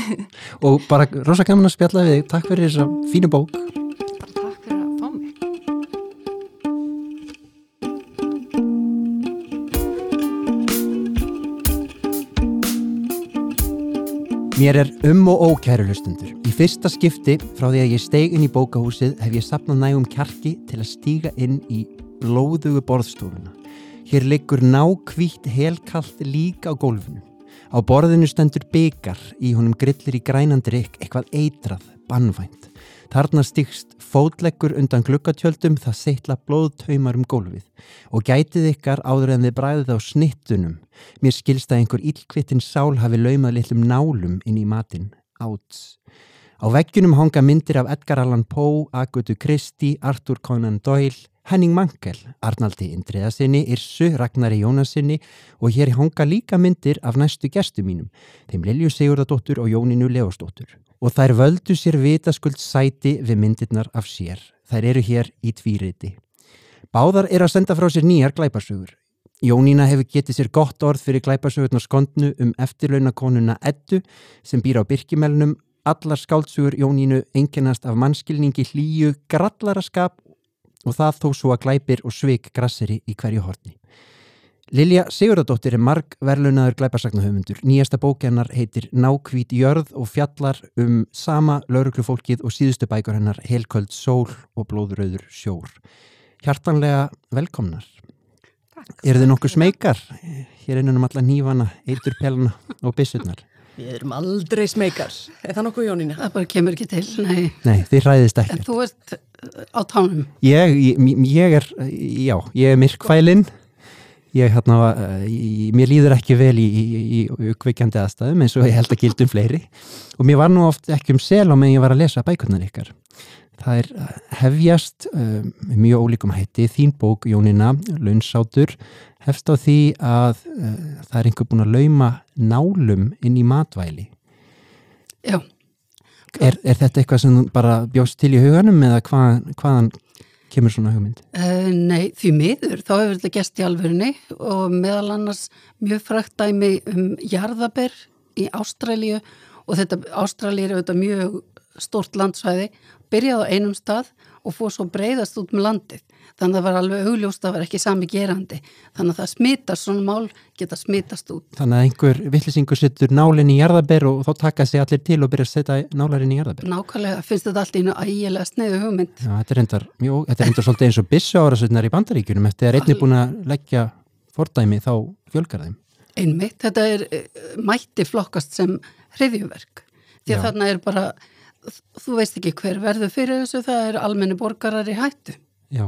Speaker 1: Og bara rosa gaman að spjalla við þig. Takk fyrir þessa fínu bók. Mér er um og ókæru hlustundur. Í fyrsta skipti frá því að ég steig inn í bókahúsið hef ég sapnað nægum kjarki til að stíga inn í blóðugu borðstofuna. Hér liggur nákvítt helkallt lík á gólfinu. Á borðinu stendur byggar, í honum grillir í grænandrykk eitthvað eitrað, bannvænt. Þarna stíkst fótleggur undan glukkatjöldum það seitla blóðtaumar um gólfið og gætið ykkar áður en þið bræðið á snittunum. Mér skilst að einhver illkvittin sál hafi laumað litlum nálum inn í matinn. Áts. Á veggjunum hanga myndir af Edgar Allan Poe, Agutu Christie, Arthur Conan Doyle, Henning Mankell, Arnaldi Indriðasinni, Irsu, Ragnari Jónasinni og hér hanga líka myndir af næstu gestum mínum, þeim Lilju Sigurðardóttur og Jóninu Leosdóttur. Og þær völdu sér vitaskuld sæti við myndirnar af sér. Þær eru hér í tvíriti. Báðar eru að senda frá sér nýjar glæpasögur. Jónína hefur getið sér gott orð fyrir glæpasögurnar skondnu um eftirlaunakonuna Eddu sem býr á Birkimelnum. Allar skáltsugur Jónínu enginnast af mannskilningi hlýju, grallaraskap og það þó svo að glæpir og svik grasseri í hverju hortni. Lilja Sigurðardóttir er marg verlunaður glæpasagnahöfundur. Nýjasta bókennar heitir Nákvít jörð og fjallar um sama lauruglufólkið og síðustu bækur hennar Helköld sól og blóðröður sjór. Hjartanlega velkomnar.
Speaker 5: Takk.
Speaker 1: Er þið nokkuð smekar? Hér innan um alla nývana, eiturpelna og byssurnar.
Speaker 5: Við erum aldrei smekar. Er það nokkuð Jónína?
Speaker 6: Það bara kemur ekki til, nei.
Speaker 1: Nei, þið hræðist
Speaker 6: En
Speaker 1: ekki.
Speaker 6: þú ert uh, á tánum.
Speaker 1: Ég, ég, ég er, já, ég er myrkfælinn. Ég, hérna, eh, mér líður ekki vel í, í, í uppveikjandi aðstæðum eins og ég held að gildum fleiri. Og mér var nú oft ekki um sel á meðan ég var að lesa bækurnar ykkar. Það er eh, hefjast um, mjög ólíkum hætti. Þín bók, Jónina, Launsátur, hefst á því að uh, það er einhver búin að lauma nálum inn í matvæli.
Speaker 6: Já,
Speaker 1: Er, er þetta eitthvað sem bara bjóst til í huganum eða hvað, hvaðan kemur svona hugmynd?
Speaker 6: uh, nei, því miður, þá hefur þetta gest í alvörunni og meðal annars mjög frækt dæmi um jarðaber í Ástralíu og þetta Ástralíu er auðvitað mjög stórt landsvæði, byrjaði á einum stað og fór svo breyðast út með landið. Þannig að það var alveg augljóst að það var ekki sami gerandi. Þannig að það smitast, svona mál geta smitast út.
Speaker 1: Þannig að einhver villisingur setur nálinn í jarðaber og þá taka sig allir til og byrja að setja nálarinn í jarðaber.
Speaker 6: Nákvæmlega finnst þetta allt í einu ægilega sneiðu hugmynd.
Speaker 1: Já, þetta er reyndar, mjög, þetta er reyndar svolítið eins og byssu árasutnar í bandaríkjunum eftir að einnig búin að leggja fordæmi þá fjölgar þeim.
Speaker 6: Einmitt, þetta er uh, mætti flokkast sem hriðjuverk. Því að þarna er bara, þú veist ekki hver verður fyrir þessu, það er almenni borgarar í hættu.
Speaker 1: Já,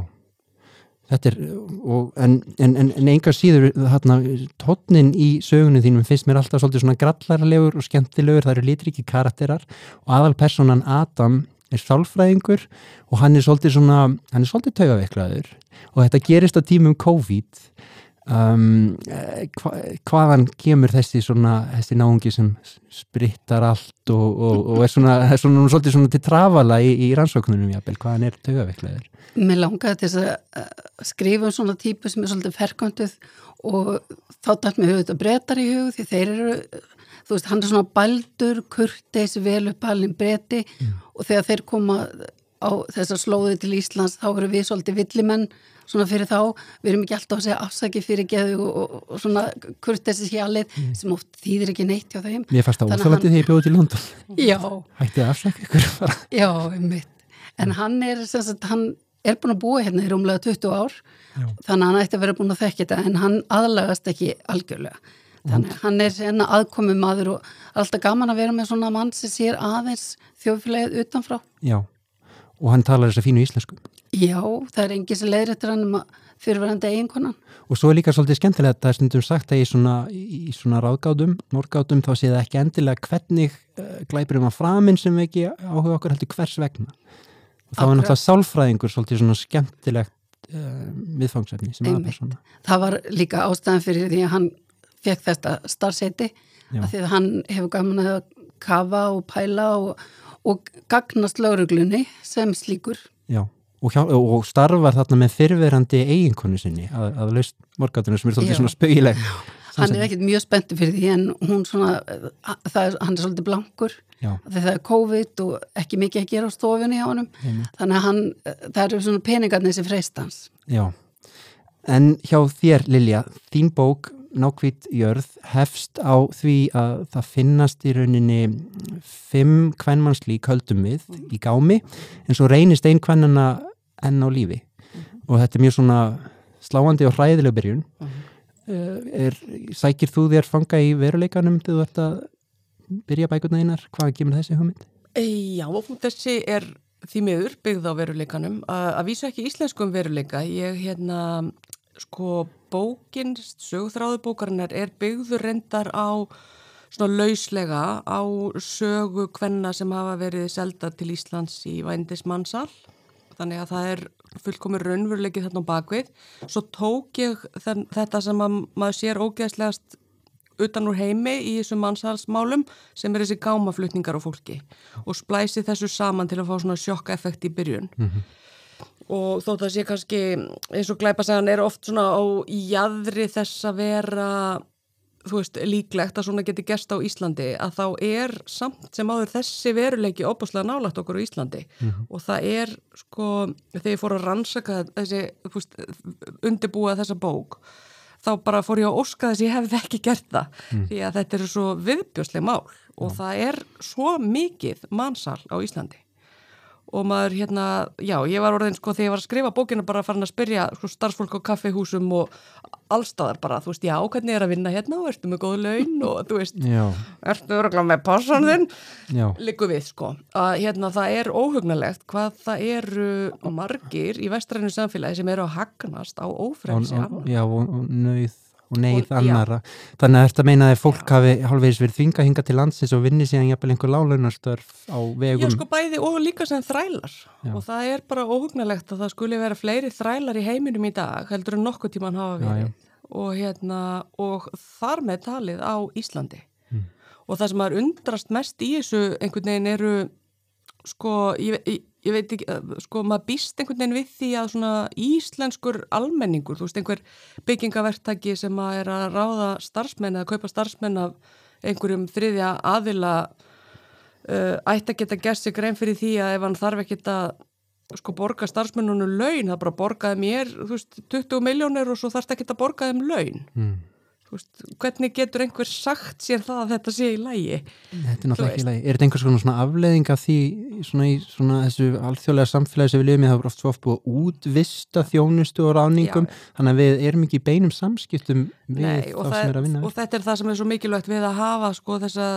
Speaker 1: þetta er, og, en, en, en, en enga síður þarna, tónnin í sögunum þínum finnst mér alltaf svolítið svona grallarlegur og skemmtilegur, það eru litriki karakterar og aðalpersonan Adam er sálfræðingur og hann er svolítið svona, hann er svolítið taugaveiklaður og þetta gerist á tímum COVID um, hva, hvaðan kemur þessi svona, þessi náungi sem sprittar allt og, og, og er svona, er svona svolítið svona til trafala í, í rannsóknunum jafnvel, hvaðan er taugaveiklaður?
Speaker 6: Mér langaði til að skrifa um svona típu sem er svolítið ferkantuð og þá dætt mér hugið þetta breytar í hug því þeir eru, þú veist, hann er svona baldur, kurteis, vel uppalinn breyti og þegar þeir koma á þessar slóði til Íslands þá eru við svolítið villimenn svona fyrir þá, við erum ekki alltaf að segja afsaki fyrir geðu og, og, og svona kurteisi hjalið sem oft þýðir ekki neitt hjá þeim.
Speaker 1: Mér fannst það
Speaker 6: Þannig að
Speaker 1: óþálandi þegar ég bjóði til London.
Speaker 6: Já,
Speaker 1: Hætti að afsaka ykkur bara.
Speaker 6: Já, einmitt. En hann er, sem sagt, hann er búin að búa hérna í rúmlega 20 ár,
Speaker 1: Já.
Speaker 6: þannig að hann ætti að vera búin að þekka þetta, en hann aðlagast ekki algjörlega. Þannig að hann er hérna aðkomi maður og alltaf gaman að vera með svona mann sem sér aðeins þjóðfélagið utanfrá.
Speaker 1: Já, og hann talar þess að fínu íslensku.
Speaker 6: Já, það er engin sem leiðir eftir hann um að fyrirverandi eiginkonan.
Speaker 1: Og svo er líka svolítið skemmtilegt að það er stundum sagt að í svona, í svona ráðgátum, norgátum, þá sé það ekki endilega hvernig uh, glæpur um að framinn sem ekki áhuga okkur heldur hvers vegna. Og þá er
Speaker 6: Akkurat.
Speaker 1: náttúrulega sálfræðingur svolítið svona skemmtilegt uh, miðfangsefni sem
Speaker 6: Einmitt.
Speaker 1: aðpersona.
Speaker 6: Það var líka ástæðan fyrir því að hann fekk þetta starfseti, að því að hann hefur gaman að kafa og pæla og, og gagnast lauruglunni sem slíkur.
Speaker 1: Já, og, hjá, og starfar þarna með fyrverandi eiginkonu sinni að, að laust morgátunum sem er svolítið svona spauileg.
Speaker 6: Hann er ekkert mjög spenntur fyrir því en hún svona, það er, hann er svolítið blankur. Því það er COVID og ekki mikið að gera á stofunni hjá honum. Þannig að hann, það eru svona peningarnir sem freistans.
Speaker 1: Já, en hjá þér Lilja, þín bók Nákvít jörð hefst á því að það finnast í rauninni fimm kvennmannslík höldum við í gámi. En svo reynist ein kvennana enn á lífi og þetta er mjög svona sláandi og hræðileg byrjun uh, er, sækir þú þér fanga í veruleikanum þegar þú ert að byrja bækurna einar, hvað kemur þessi hugmynd?
Speaker 5: E, Já, þessi er því miður byggð á veruleikanum. Að, vísa ekki íslenskum veruleika. Ég hérna, sko, bókin, sögþráðu bókarinnar er byggður reyndar á svona lauslega á sögu kvenna sem hafa verið selda til Íslands í vændis mannsal þannig að það er fullkomur raunveruleiki þarna á bakvið svo tók ég þenn, þetta sem að maður sér ógeðslegast utan úr heimi í þessum mannsalsmálum sem er þessi gámaflutningar á fólki. Og splæsi þessu saman til að fá svona sjokka-effekt í byrjun. Mm -hmm. og þótt að sé kannski eins og glæpasagan er oft svona á jæðri þess að vera þú veist, líklegt að svona geti gest á Íslandi að þá er samt sem áður þessi veruleiki óbúslega nálagt okkur á Íslandi mm -hmm. og það er sko, þegar ég fór að rannsaka þessi, þú veist, undirbúa þessa bók þá bara fór ég að óska þess að ég hefði ekki gert það mm. því að þetta eru svo viðbjósleg mál og ja. það er svo mikið mannsal á Íslandi og maður hérna, já, ég var orðin sko þegar ég var að skrifa bókina bara að fara að spyrja sko, starfsfólk á kaffehúsum og allstaðar bara, þú veist, já, hvernig er að vinna hérna og ertu með góð laun og þú veist já. ertu öruglega með passan þinn? Liku við, sko. Að hérna það er óhugnalegt hvað það eru margir í vestrænu samfélagi sem eru að hagnast á ófremsi
Speaker 1: Já, og nöyð og neyð annara. Þannig að þetta meina að fólk hafi halvvegis verið þvinga hinga til landsins og vinni síðan jafnvel einhver lálaunarstörf á vegum.
Speaker 5: Já sko bæði og líka sem þrælar Já. og það er bara óhugnalegt að það skuli vera fleiri þrælar í heiminum í dag heldur en nokkuð tíman hafa verið Já, og, hérna, og þar með talið á Íslandi hmm. og það sem er undrast mest í þessu einhvern veginn eru sko, ég, ég ég veit ekki, eh, sko maður býst einhvern veginn við því að svona íslenskur almenningur, þú veist einhver byggingavertaki sem að er að ráða starfsmenn eða kaupa starfsmenn af einhverjum þriðja aðila uh, ætti að geta gert sig grein fyrir því að ef hann þarf ekki að sko borga starfsmennunum laun, það bara borgaði mér þú veist 20 miljónir og svo þarfst ekki að borgaði um laun mm. Veist, hvernig getur einhver sagt sér það að þetta sé í lægi?
Speaker 1: Þetta er náttúrulega ekki í lægi. Er þetta einhvers konar svona afleðing af því svona í svona þessu alþjóðlega samfélagi sem við lifum í það er oft svo oft búið að útvista þjónustu og ráningum Já. þannig að við erum ekki í beinum samskiptum við Nei, þá sem er að vinna.
Speaker 5: Og þetta er það sem er svo mikilvægt við að hafa sko þessa,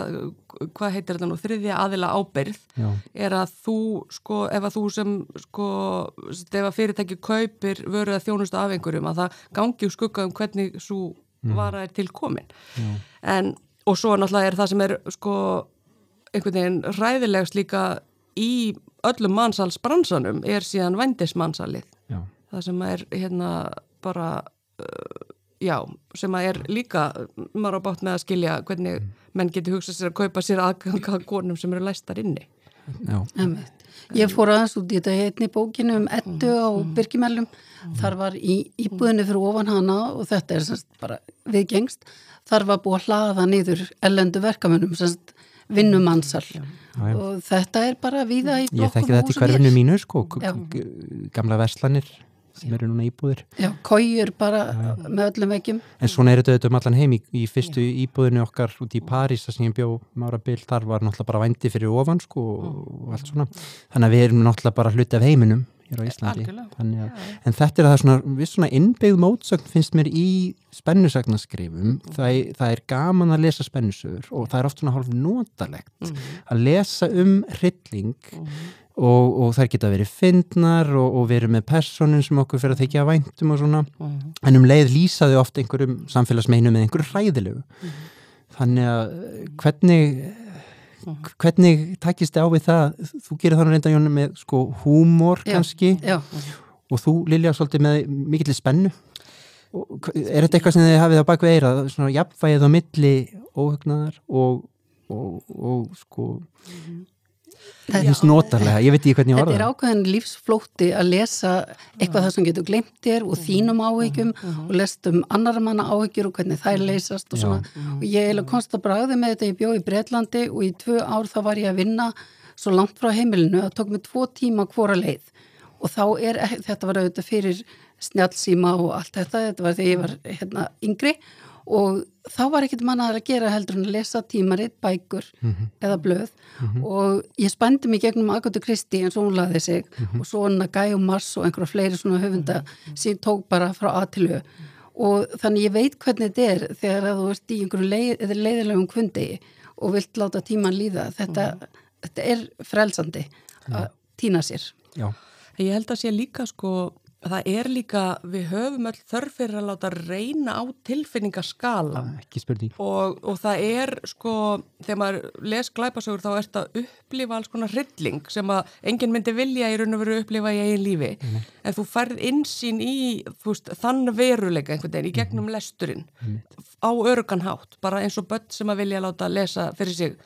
Speaker 5: hvað heitir þetta nú, þriðja aðila ábyrð Já. er að þú sko, ef að þú sem sko, ef að fyrirtæki kaupir vöruð að þjónustu af einhverjum að það gangi skugga um hvernig svo. Vara er til komin. Mm. en, og svo náttúrulega er það sem er sko einhvern veginn ræðilegst líka í öllum mannsalsbransanum er síðan vendismannsalið það sem er hérna bara uh, já, sem að er líka maður á bátt með að skilja hvernig mm. menn getur hugsað sér að kaupa sér aðganga konum sem eru læstar inni.
Speaker 6: Já, emmið Ég fór aðeins út í þetta heitni bókinu um ettu á mm. Birkimellum. Þar var í íbúðinu fyrir ofan hana og þetta er semst bara viðgengst. Þar var búið að hlaða niður ellendu verkamönnum, semst vinnumannsal. Og þetta er bara viða í blokkum.
Speaker 1: Ég þekki þetta í hverfinu mínu sko, gamla verslanir sem eru núna íbúðir.
Speaker 6: Já, kójur bara já. með öllum vekkjum
Speaker 1: En svona er þetta um allan heim. Í, í fyrstu já. íbúðinu okkar út í París þar sem ég bjó mára byll, þar var náttúrulega bara vændi fyrir ofan sko og allt svona. Þannig að við erum náttúrulega bara hluti af heiminum hér á Íslandi. Að, en þetta er það svona, við svona innbyggð mótsögn finnst mér í spennusagnaskrifum það, það er gaman að lesa spennusögur og það er oft svona hálf notalegt mm. að lesa um hrylling mm og, og þær geta verið fyndnar og, og verið með personun sem okkur fyrir að tekja að væntum og svona mm -hmm. en um leið lýsaði ofta einhverjum samfélagsmeinu með einhverju hræðilegu mm -hmm. þannig að hvernig mhm. hvernig takist þið á við það þú gerir þannig reynda Jónu með sko húmor kannski já, já. og þú Lilja svolítið með mikill spennu og, er þetta eitthvað sem þið hafið á bakvið eira svona jafnvægið á milli óhugnaðar og, og sko mm það er notarlega, ég veit ekki hvernig ég
Speaker 6: orða þetta er ákveðin lífsflótti að lesa eitthvað það sem getur glemt þér og þínum áhyggjum og lest um annar manna áhyggjur og hvernig þær leysast og svona. og ég er konst að bræði með þetta, ég bjó í Breitlandi og í tvö ár þá var ég að vinna svo langt frá heimilinu að tók mig tvo tíma hvora leið. Og þá er, þetta var auðvitað fyrir snjálfsíma og allt þetta, þetta var þegar ég var hérna yngri. og þá var ekkert mannaðar að gera heldur en að lesa tímaritt, bækur mm -hmm. eða blöð. Mm -hmm. og ég spændi mig gegnum Agatha Christie eins og hún laði sig mm -hmm. og svona Guy og Mars og einhverja fleiri svona höfunda sem tók bara frá aðtilu og þannig ég veit hvernig þetta er þegar að þú ert í einhverju leið, leiðilegum kundi og vilt láta tíman líða. Þetta, þetta er frelsandi að týna sér.
Speaker 5: Já, ég held að sé líka sko það er líka, við höfum öll þörf fyrir að láta reyna á tilfinningaskala
Speaker 1: ekki spurning.
Speaker 5: Og, og það er sko, þegar maður les glæpasögur þá er þetta að upplifa alls konar hrylling sem að enginn myndi vilja í raun og veru upplifa í eigin lífi. En þú færð insýn í veist, þann veruleika einhvern veginn í gegnum lesturinn. Á örgan hátt, bara eins og börn sem að vilja láta lesa fyrir sig.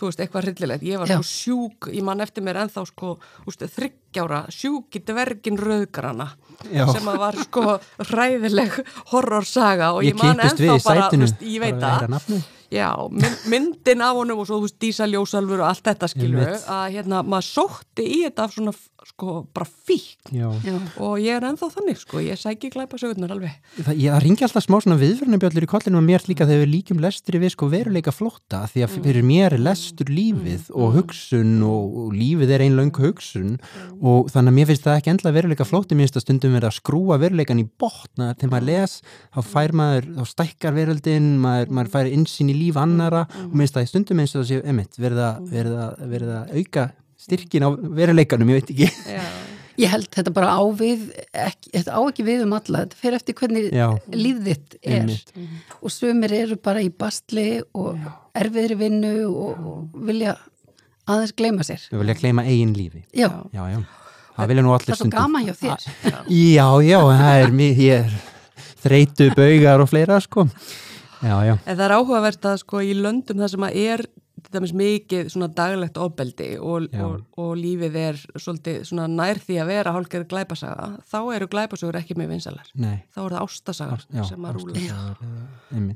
Speaker 5: Þú veist, eitthvað hryllilegt, ég var sko sjúk ég man eftir mér ennþá sko úst, þryggjára, sjúk í dvergin rauðgrana
Speaker 1: Já.
Speaker 5: sem að var sko hræðileg horrorsaga og ég,
Speaker 1: Ég
Speaker 5: man ennþá bara, veist, ég veit
Speaker 1: að.
Speaker 5: Já, mynd, myndin af honum og svo þú veist Dísa Ljósalfur og allt þetta skilur
Speaker 1: Einmitt.
Speaker 5: að hérna maður sótti í þetta af svona sko bara fík
Speaker 1: Já.
Speaker 6: Já.
Speaker 5: og ég er ennþá þannig sko, ég sæki glæpa sögurnar alveg.
Speaker 1: Það, ég, ringi alltaf smá svona viðvörnabjöllur í kollinu og mér líka þegar við líkjum lestri við sko veruleika flótta því að fyrir mér er lestur lífið og hugsun og, og lífið er ein löng hugsun og þannig að mér finnst það ekki endla veruleika flótti, mér finnst það stundum verið að skrúa veruleikan í botna þegar maður les þá fær maður, þá líf annara og mér finnst það í stundum eins og séu, emitt, verið að, verið að, verið að auka styrkin á veruleikanum, ég veit ekki.
Speaker 5: Já,
Speaker 6: Ég held þetta bara á við, ekki, þetta á ekki við um alla, þetta fer eftir hvernig
Speaker 1: Já.
Speaker 6: líf þitt er.
Speaker 1: Einmitt.
Speaker 6: og sumir eru bara í bastli og erfiðri vinnu og, og vilja aðeins gleyma sér.
Speaker 1: við vilja gleyma eigin lífi.
Speaker 6: Já,
Speaker 1: já, já, það vilja nú allir
Speaker 6: það er svo
Speaker 1: stundum.
Speaker 6: gaman hjá þér.
Speaker 1: Já, já, það er mér, ég er þreytu baugar og fleira, sko. Já, já,
Speaker 5: En það er áhugavert að sko í löndum það sem að er mikið svona daglegt ofbeldi og, og, og lífið er svolítið svona nær því að vera hálfgerð glæpasaga, þá eru glæpasögur ekki með vinsalar.
Speaker 1: nei.
Speaker 5: Þá er það ástasagar
Speaker 1: Já,
Speaker 5: sem að rúla.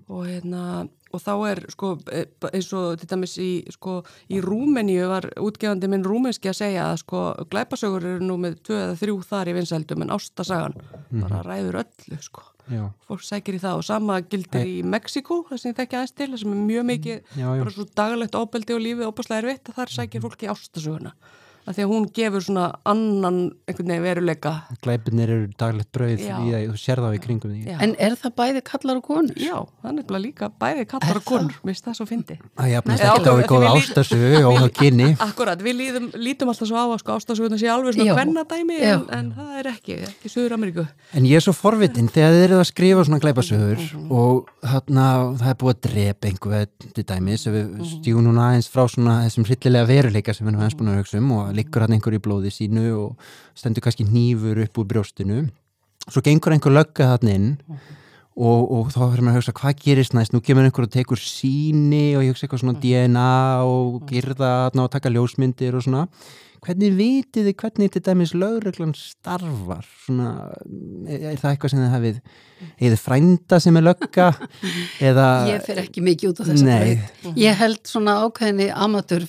Speaker 5: og hérna og þá er sko e- eins og til dæmis í sko í Rúmeníu var útgefandi minn rúmenski að segja að sko glæpasögur eru nú með tvö eða þrjú þar í vinsældum en ástasagan bara ræður öllu sko
Speaker 1: Já,
Speaker 5: fólk sækir í það og sama gildir í Mexiko það sem ég þekki aðeins til það sem er mjög mikið
Speaker 1: Já, já.
Speaker 5: bara svo daglegt óbeldi og lífið óbúslega erfitt að þar sækir fólk í ástasöguna að því að hún gefur svona annan einhvern veginn veruleika.
Speaker 1: Glæpinir eru daglegt brauð
Speaker 5: Já.
Speaker 1: í það, þú sér það í kringum því.
Speaker 5: Já.
Speaker 6: En er það bæði kallar og konur?
Speaker 5: Já, það er nefnilega líka bæði kallar og konur, mér finnst það svo fyndi
Speaker 1: Það
Speaker 5: Nei,
Speaker 1: ekki á við
Speaker 5: lít-
Speaker 1: ástasögu og á kynni.
Speaker 5: Akkurat, við lítum, lítum alltaf svo á að sko ástasöguna sé alveg svona hvernadæmi en, en það er ekki, ekki Suður Ameríku
Speaker 1: En ég er svo forvitin þegar þið eru að skrifa svona glæpasögur og þarna það er búið að að liggur hann einhver í blóði sínu og stendur kannski hnífur upp úr brjóstinu. Svo gengur einhver lögga þarna inn og, og þá fyrir maður að hugsa hvað gerist næst, nú kemur einhver og tekur síni og ég hugsa eitthvað svona DNA og þarna og taka ljósmyndir og svona. Hvernig vitið þið hvernig til dæmis lögreglan starfar? Svona, er, er það eitthvað sem þið hafið eða frænda sem er lögga eða
Speaker 6: Ég fer ekki mikið út á þessa
Speaker 1: Nei.
Speaker 6: braut. Ég held svona ákveðinni amateur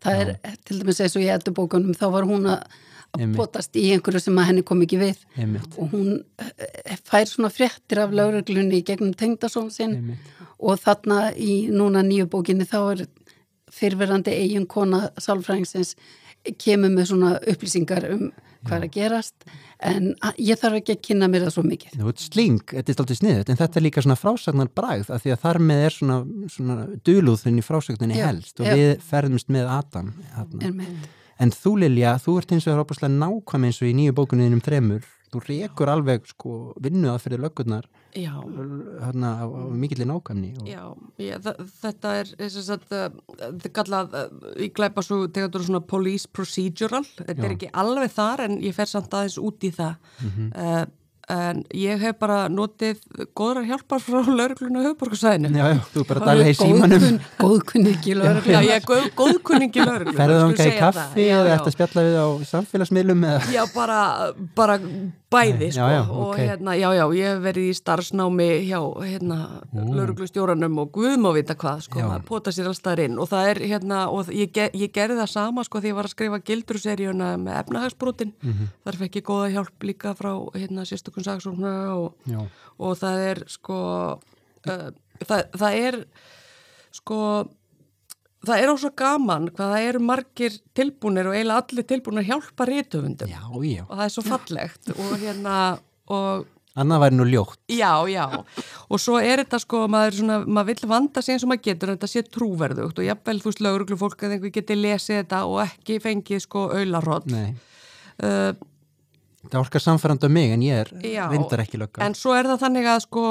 Speaker 6: Það er til dæmis eins og ég ettu bókunum, þá var hún að potast í einhverju sem að henni kom ekki við
Speaker 1: Einmitt.
Speaker 6: og hún eh, fær svona fréttir af lögreglunni í gegnum tengdasón sinn
Speaker 1: Einmitt.
Speaker 6: og þarna í núna nýju bókinni þá er fyrverandi eigin kona sálfræðingsins kemur með svona upplýsingar um hvað er að gerast en ég þarf ekki að kynna mér það svo mikið.
Speaker 1: Þú veit, sling, þetta er alltaf sniðut en þetta er líka svona frásagnar bragð af því að þar með er svona, svona dulúðin í frásagninni helst og
Speaker 6: já.
Speaker 1: við ferðumst með Adam. En þú Lilja, þú ert eins og er opaslega nákvæm eins og í nýju bókunniðinum þremur þú rekur alveg sko vinnu að fyrir löggurnar
Speaker 5: Já,
Speaker 1: hérna á, á mikilli nákvæmni og,
Speaker 5: Já, ég, þetta er að þetta er kallað í glæpa svo tegatur svona police procedural þetta er
Speaker 1: Já.
Speaker 5: ekki alveg þar en ég fer samt aðeins út í það
Speaker 1: Mhm.
Speaker 5: uh, en ég hef bara notið góðrar hjálpar frá laurugluna höfuborgarsæðinu
Speaker 1: Já, já, þú er bara dæla í símanum
Speaker 6: Góðkunni ekki
Speaker 5: Já,
Speaker 6: lögregla.
Speaker 5: ég er góð, góðkunningi lauruglu
Speaker 1: Ferðu þangað í
Speaker 5: segja
Speaker 1: kaffi
Speaker 5: það. Já,
Speaker 1: eða
Speaker 5: já.
Speaker 1: eftir að spjalla við á samfélagsmiðlum eða
Speaker 5: Já, bara, bara bæði,
Speaker 1: Já,
Speaker 5: sko,
Speaker 1: já,
Speaker 5: og
Speaker 1: ok.
Speaker 5: hérna, já, já, ég hef verið í starfsnámi hjá, hérna, lauruglustjóranum og guðum á vita hvað, sko,
Speaker 1: Já.
Speaker 5: að pota sér allstaðar inn og það er, hérna, og ég, ég gerði það sama, sko, því ég var að skrifa gildruseríuna með efnahagsbrotin,
Speaker 1: Mhm.
Speaker 5: þar fekk ég góða hjálp líka frá, hérna, sérstökun sagsóknara og,
Speaker 1: Já,
Speaker 5: og það er, sko, uh, það, það er, sko, það er ósvo gaman hvað það eru margir tilbúnir og eiginlega allir tilbúnir að hjálpa rítöfundum
Speaker 1: já, já.
Speaker 5: Og það er svo fallegt og hérna og
Speaker 1: Annað væri nú ljótt.
Speaker 5: Já, já. Og svo er þetta sko, maður, svona, maður vill vanda sig eins og maður getur þetta sé trúverðugt og jafnvel þú veist lögreglu fólk að einhver geti lesið þetta og ekki fengið sko aularhótt
Speaker 1: Nei,
Speaker 5: uh,
Speaker 1: það orkar samfærand á mig en ég er
Speaker 5: Já,
Speaker 1: reyndar ekki lögga.
Speaker 5: En svo er það þannig að sko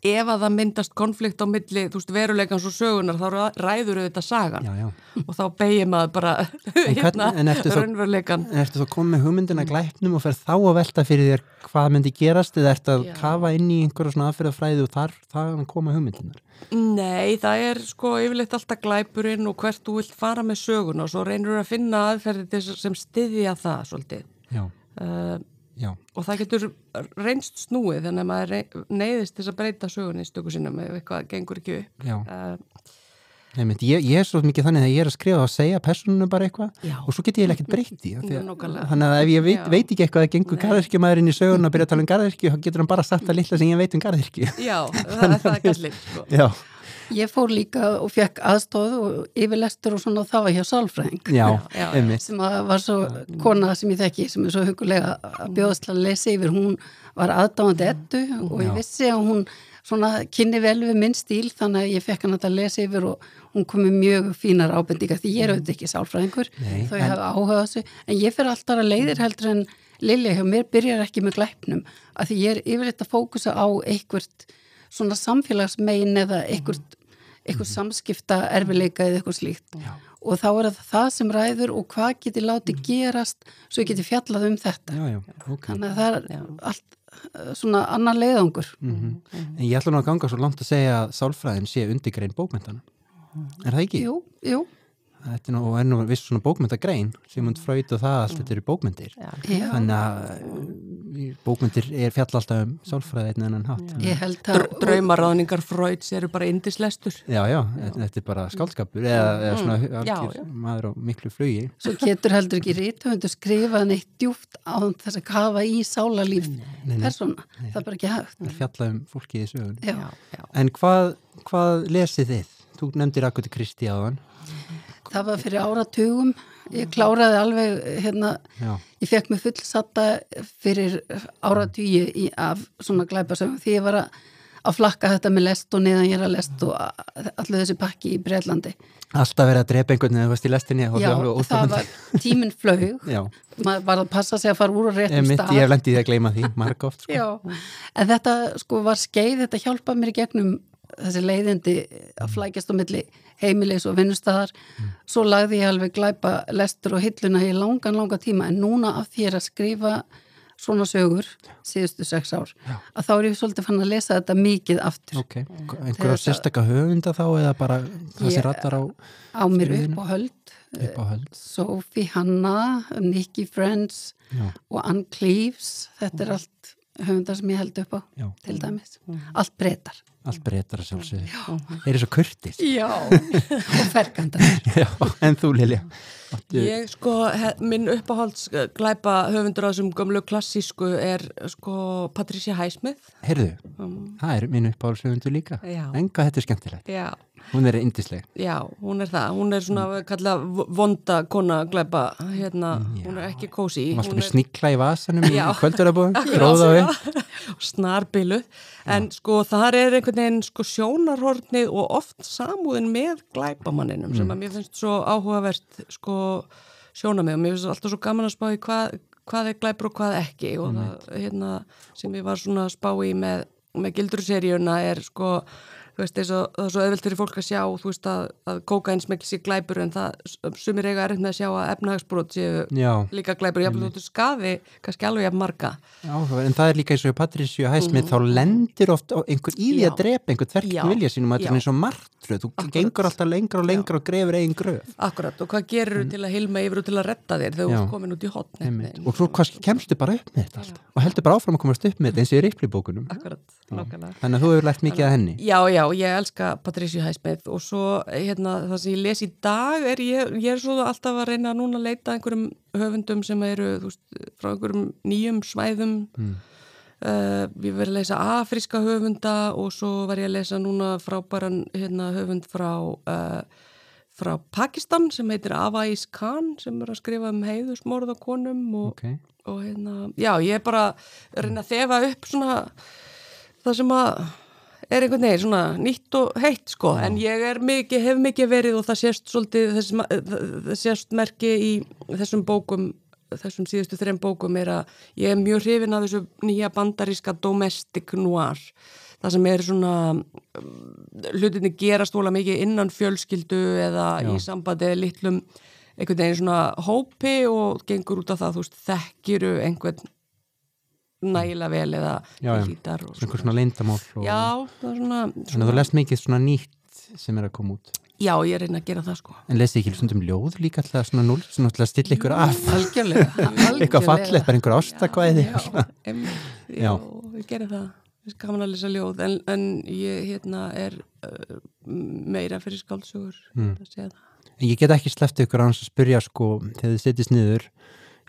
Speaker 5: ef að það myndast konflikt á milli, þú veist, veruleikans og sögunar þá ræður auðvitað sagan.
Speaker 1: Já, já.
Speaker 5: og þá beigir maður bara hérna,
Speaker 1: en ertu þá-
Speaker 5: raunveruleikan
Speaker 1: En ertu þá komið með hugmyndina glæpnum og fer þá að velta fyrir þér hvað myndi gerast eða ertu að
Speaker 5: Já.
Speaker 1: kafa inn í einhverja svona aðferðafræði og þar, þar koma hugmyndinar
Speaker 5: Nei, það er sko yfirleitt alltaf glæpurinn og hvert þú vilt fara með söguna og svo reynur að finna aðferði sem styðja það svolítið.
Speaker 1: Já,
Speaker 5: uh,
Speaker 1: já,
Speaker 5: og það getur reynst snúið þannig að maður neyðist þess að breyta sögunni í stöku sinna með eitthvað gengur ekki upp. Uh,
Speaker 1: Einmitt, ég, ég er svo mikið þannig að ég er að skrifa og segja persónunum bara eitthvað
Speaker 5: Já.
Speaker 1: og svo get ég ekkert
Speaker 5: Nákvæmlega.
Speaker 1: þannig að ef ég veit, veit ekki eitthvað að gengur garðirkjumæðurinn í sögun og byrja að tala um garðirkju þá getur hann bara að litla sem ég veit um garðirkju
Speaker 5: Já, það er það gallið sko.
Speaker 1: Já,
Speaker 6: Ég fór líka og fekk aðstóð og yfirlestur og svona og það var hjá Sálfræðing.
Speaker 1: Já,
Speaker 5: já.
Speaker 6: sem að var svo kona sem ég þekki sem er svo hugulega að bjóðast til að lesa yfir. Hún var aðdáðandi ettu og ég vissi að hún svona kynni vel við minn stíl þannig að ég fekk hann að lesa yfir og hún kom með mjög fínar ábendingar því ég er auðvitað ekki sálfræðingur
Speaker 1: Nei,
Speaker 6: þau
Speaker 1: en-
Speaker 6: hafa áhuga á þessu. En ég fyrir alltaf að leiðir heldur en Lilja hjá mér byrjar ekki með glæpnum að því ég er yfirleitt að fókusa á einhvert svona samfélagsmein eða einhvert, einhvert samskipta erfileika eða eitthvað slíkt.
Speaker 1: Já.
Speaker 6: og þá er það það sem ræður og hvað geti látið gerast svo geti fjallað um þetta.
Speaker 1: Já, já, ok.
Speaker 6: Þannig að það er allt eh, svona annar leiðangur.
Speaker 1: Mhm. En ég ætla nú að ganga svo langt að segja að sálfræðin sé undirgrein bókmyndana Er það ekki?
Speaker 6: Jú, jú,
Speaker 1: Þetta er nú, er nú viss svona bókmyndagrein Sigmund Freud og það, allt þetta eru bókmyndir
Speaker 6: já,
Speaker 1: Þannig að uh, bókmyndir er fjall alltaf um sálfræði einn enn hátt.
Speaker 6: Ég held að
Speaker 5: Dr Draumaráðningar Freuds eru bara indislestur
Speaker 1: Já, já, þetta þetta er bara skaldskapur eða, eða svona
Speaker 5: Mm. Já,
Speaker 1: algjör
Speaker 5: já.
Speaker 1: maður á miklu flugi.
Speaker 6: Svo getur heldur ekki rítuhundur skrifað neitt djúft á þess að kafa í sálarlíf persóna, það er bara ekki hægt.
Speaker 1: Að fjalla um fólkið í sögun
Speaker 6: Já,
Speaker 5: já.
Speaker 1: En hvað, hvað lesið þið? Þú nefndir Akuti Kristi áðan
Speaker 6: það var fyrir áratugum. Ég kláraði alveg hérna ég fekk mig fullsatta fyrir áratugi af svona glæpasögum. Því ég var að, að flakka þetta með lest og neðan ég er að lest og allir þessi pakki í Breitlandi
Speaker 1: alltaf verið að drepa einhvern veginn þú veist í lestinni
Speaker 6: Já, það var tíminn flög maður var að passa sig að fara úr og réttum
Speaker 1: Einmitt,
Speaker 6: stað.
Speaker 1: ég hef lendið í að gleyma því, marg oft sko.
Speaker 6: En þetta sko var skeið, þetta hjálpaði mér í gegnum þessi leiðindi að flækjast á milli heimilis og vinnustæðar svo lagði ég alveg glæpa lestur og hilluna í langan, langa tíma. En núna af því ég er að skrifa svona sögur síðustu sex ár að þá er ég svolítið fann að lesa þetta mikið aftur.
Speaker 1: Ok, einhverja sérstaka höfunda þá eða bara
Speaker 6: Ég-
Speaker 1: rattar á
Speaker 6: á mér upp og höld.
Speaker 1: Upp á höld.
Speaker 6: Sophie Hanna, Nicky Friends
Speaker 1: Já.
Speaker 6: og Ann Cleaves þetta er allt höfundar sem ég held upp á
Speaker 1: Já.
Speaker 6: til dæmis, allt breytar
Speaker 1: allt breytar að sjálfsögðu. Þeir eru svo kurtis
Speaker 6: Já, og fergandar
Speaker 1: Já, en þú Lilja? Áttu-
Speaker 5: Ég sko, he, minn uppáhalds eh, glæpa höfundur á þessum gömlu klassísku er sko Patricia Highsmith.
Speaker 1: Heyrðu, það er mín uppáhaldshöfundur líka. Enga þetta er skemmtilegt.
Speaker 5: Já,
Speaker 1: Hún er indisleg
Speaker 5: já, hún er það. Hún er svona mm. kalla vonda kona glæpa, hérna hún er ekki kósi
Speaker 1: Hún var alltaf með sníkla í vasanum í
Speaker 5: Já.
Speaker 1: kvöldurabúðum Gróða við
Speaker 5: snarbiluð. En sko þar er einhvern veginn sko sjónarhornið og oft samúðin með glæpamanninum sem að mér finnst svo áhugavert sko sjónamið og mér finnst alltaf svo gaman að spá í hvað, hvað er glæpur og hvað ekki. Og það hérna sem ég var svona að spá í með, með gildruseríuna er sko þú veist, eins og það er svo auðvelt fyrir fólk að sjá þú veist að, að kókainsmekli sé glæpur en það sumir eiga er með að sjá að efnahagsbrot séu
Speaker 1: Já,
Speaker 5: líka glæpur, hafði þú skaði kannski alveg jafn marga
Speaker 1: áhugaverð, en það er líka eins og Patricio Hæsmið, þá lendir oft á einhver í því
Speaker 5: Já.
Speaker 1: að drepa einhver þverkinn
Speaker 5: Já.
Speaker 1: vilja sínum að þetta
Speaker 5: Já.
Speaker 1: er eins og martröð, þú
Speaker 5: Akkurat.
Speaker 1: gengur alltaf lengra og lengra og grefur eigin gröf.
Speaker 5: Akkurat, og hvað gerur þú til að hilma yfir og til að retta þér þegar þú
Speaker 1: Já.
Speaker 5: komin út í hotn
Speaker 1: og svo kemstu bara upp með þetta alltaf og heldur bara áfram að komast upp með þetta eins og í
Speaker 5: nákvæmlega.
Speaker 1: Þannig að þú hefur lært mikið að henni?
Speaker 5: Já, já, ég elska Patricia Highsmith og svo hérna, það sem ég les í dag er ég, ég er svo alltaf að reyna núna að leita einhverjum höfundum sem eru veist, frá einhverjum nýjum svæðum. Mm. Ég verið að lesa afríska höfunda og svo var ég að lesa núna frábæran hérna, höfund frá uh, frá Pakistan sem heitir Avais Khan sem er að skrifa um heiðusmorð á konum og,
Speaker 1: okay.
Speaker 5: og hérna, já, ég er bara að reyna að þefa upp svona það sem að er einhvern veginn svona nýtt og heitt sko, en ég er mikið, hef mikið verið og það sést svolítið þess, það sést merki í þessum bókum þessum síðustu þreim bókum er að ég er mjög hrifin af þessu nýja bandaríska domestic noir það sem er svona um, hlutinni gerast óla mikið innan fjölskyldu eða
Speaker 1: Já.
Speaker 5: í sambandi eða litlum einhvern veginn svona hópi og gengur út af það, þú veist, þekkiru einhvern nægilega vel eða
Speaker 1: Já, já.
Speaker 5: hlítar og
Speaker 1: svona svona leyndamál og
Speaker 5: Já, það er svona,
Speaker 1: svona þú lest mikið svona nýtt sem er að koma út
Speaker 5: já, ég er reyna að gera það sko.
Speaker 1: En lesti ekki stundum ljóð líka alltaf svona núl svona alltaf að stilla ykkur af?
Speaker 6: Algjörlega,
Speaker 1: eitthvað fallegt, bara einhver ástakvæði
Speaker 5: Já, einmitt, já, ég gerir það. Ég er gaman að lesa ljóð en, en ég hérna er uh, meira fyrir skáldsögur
Speaker 1: Mm.
Speaker 5: að segja það.
Speaker 1: En ég get ekki sleppti ykkur að spyrja sko þegar þið setjast niður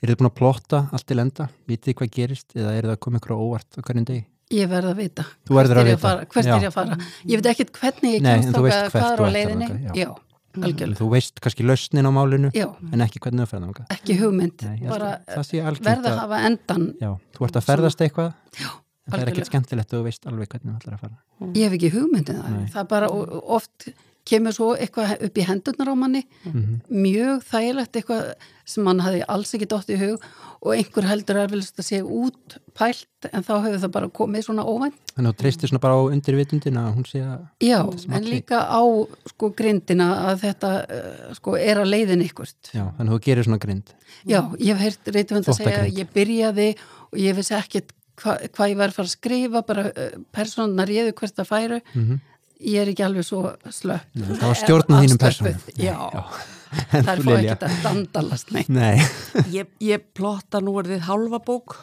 Speaker 1: er þið búin að plotta allt til enda? Vitið hvað gerist eða er það að koma ykkur á óvart á hverjum degi?
Speaker 6: Ég verð að vita.
Speaker 1: Þú verður
Speaker 6: Hvert
Speaker 1: að
Speaker 6: er ég
Speaker 1: vita.
Speaker 6: fara, hvert er ég að fara? Ég veit ekkert hvernig ég kemst
Speaker 1: þú
Speaker 6: hvað
Speaker 1: þú
Speaker 6: er á leiðinni.
Speaker 1: já.
Speaker 6: algjörlega.
Speaker 1: Þú veist kannski lausnin á málinu
Speaker 6: já,
Speaker 1: en ekki hvernig það ferða þangað.
Speaker 6: ekki hugmynd
Speaker 1: Nei,
Speaker 6: bara
Speaker 1: að
Speaker 6: verða að
Speaker 1: að-
Speaker 6: hafa endan
Speaker 1: Já, þú ert að ferðast eitthvað
Speaker 6: Já,
Speaker 1: en það er ekkert skemmtilegt og þú veist alveg hvernig þú ætlar að fara.
Speaker 6: Ég hef ekki hugmyndin það,
Speaker 1: Nei.
Speaker 6: það er bara oft kemur svo eitthvað upp í hendurnar á manni
Speaker 1: Mhm.
Speaker 6: mjög þægilegt eitthvað sem mann hafi alls ekki dótt í hug og einhver heldur að vilja sé út pælt en þá hefur það bara komið svona óvænt
Speaker 1: Þannig að þú treystir svona bara á undirvitundina að hún sé að
Speaker 6: Já, en líka á sko grindina að þetta uh, sko er að leiðin ykkurt.
Speaker 1: Já, þannig að þú gerir svona grind
Speaker 6: Já, ég hef heyrt reytumönd að segja að ég byrjaði og ég vissi hva, hvað ég var að fara að skrifa, bara uh, personar réðu hvert að færu.
Speaker 1: Mhm.
Speaker 6: Ég er ekki alveg svo slöpp.
Speaker 1: Það var stjórnað þínum persónum
Speaker 6: Afslöppuð, Já,
Speaker 1: En
Speaker 6: það er
Speaker 1: þú,
Speaker 6: fá
Speaker 1: Lilja?
Speaker 6: ekki að dandalast neitt.
Speaker 1: Nei,
Speaker 5: ég, ég plotta nú orðið hálfa bók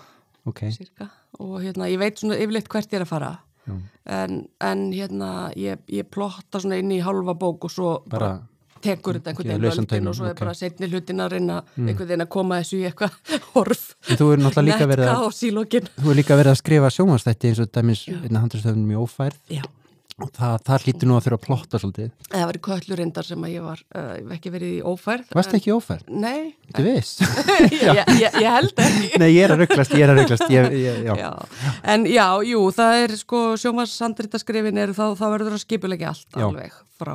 Speaker 1: ok
Speaker 5: cirka, og hérna, ég veit svona yfirleitt hvert ég er að fara
Speaker 1: Já.
Speaker 5: en, en hérna, ég, ég plotta svona inn í hálfa bók og svo bara,
Speaker 1: Bara
Speaker 5: tekur þetta einhvern veginn
Speaker 1: tauminn,
Speaker 5: og svo er
Speaker 1: ok.
Speaker 5: bara setni hlutin að reyna einhvern veginn að koma þessu í eitthvað horf
Speaker 1: En þú er náttúrulega líka verið að
Speaker 5: kaos í lokin
Speaker 1: Þú er líka verið að skrifa sjónvarsþætti eins og dæmis einna handristöfnum í ófærð
Speaker 5: Já.
Speaker 1: Og það, það hlýtur nú að þurfa að plotta svolítið
Speaker 5: það var í köllur reyndar sem að ég var uh, ekki verið í ófærð
Speaker 1: Varst ekki í ófærð?
Speaker 5: Nei,
Speaker 1: Þú veist?
Speaker 5: ég, ég, ég held ekki
Speaker 1: Nei, ég er að rugglast, ég er að rugglast já.
Speaker 5: Já. En já, jú, það er sko sjómasandritaskrifin er þá, þá verður að skipulegja allt
Speaker 1: Já.
Speaker 5: alveg frá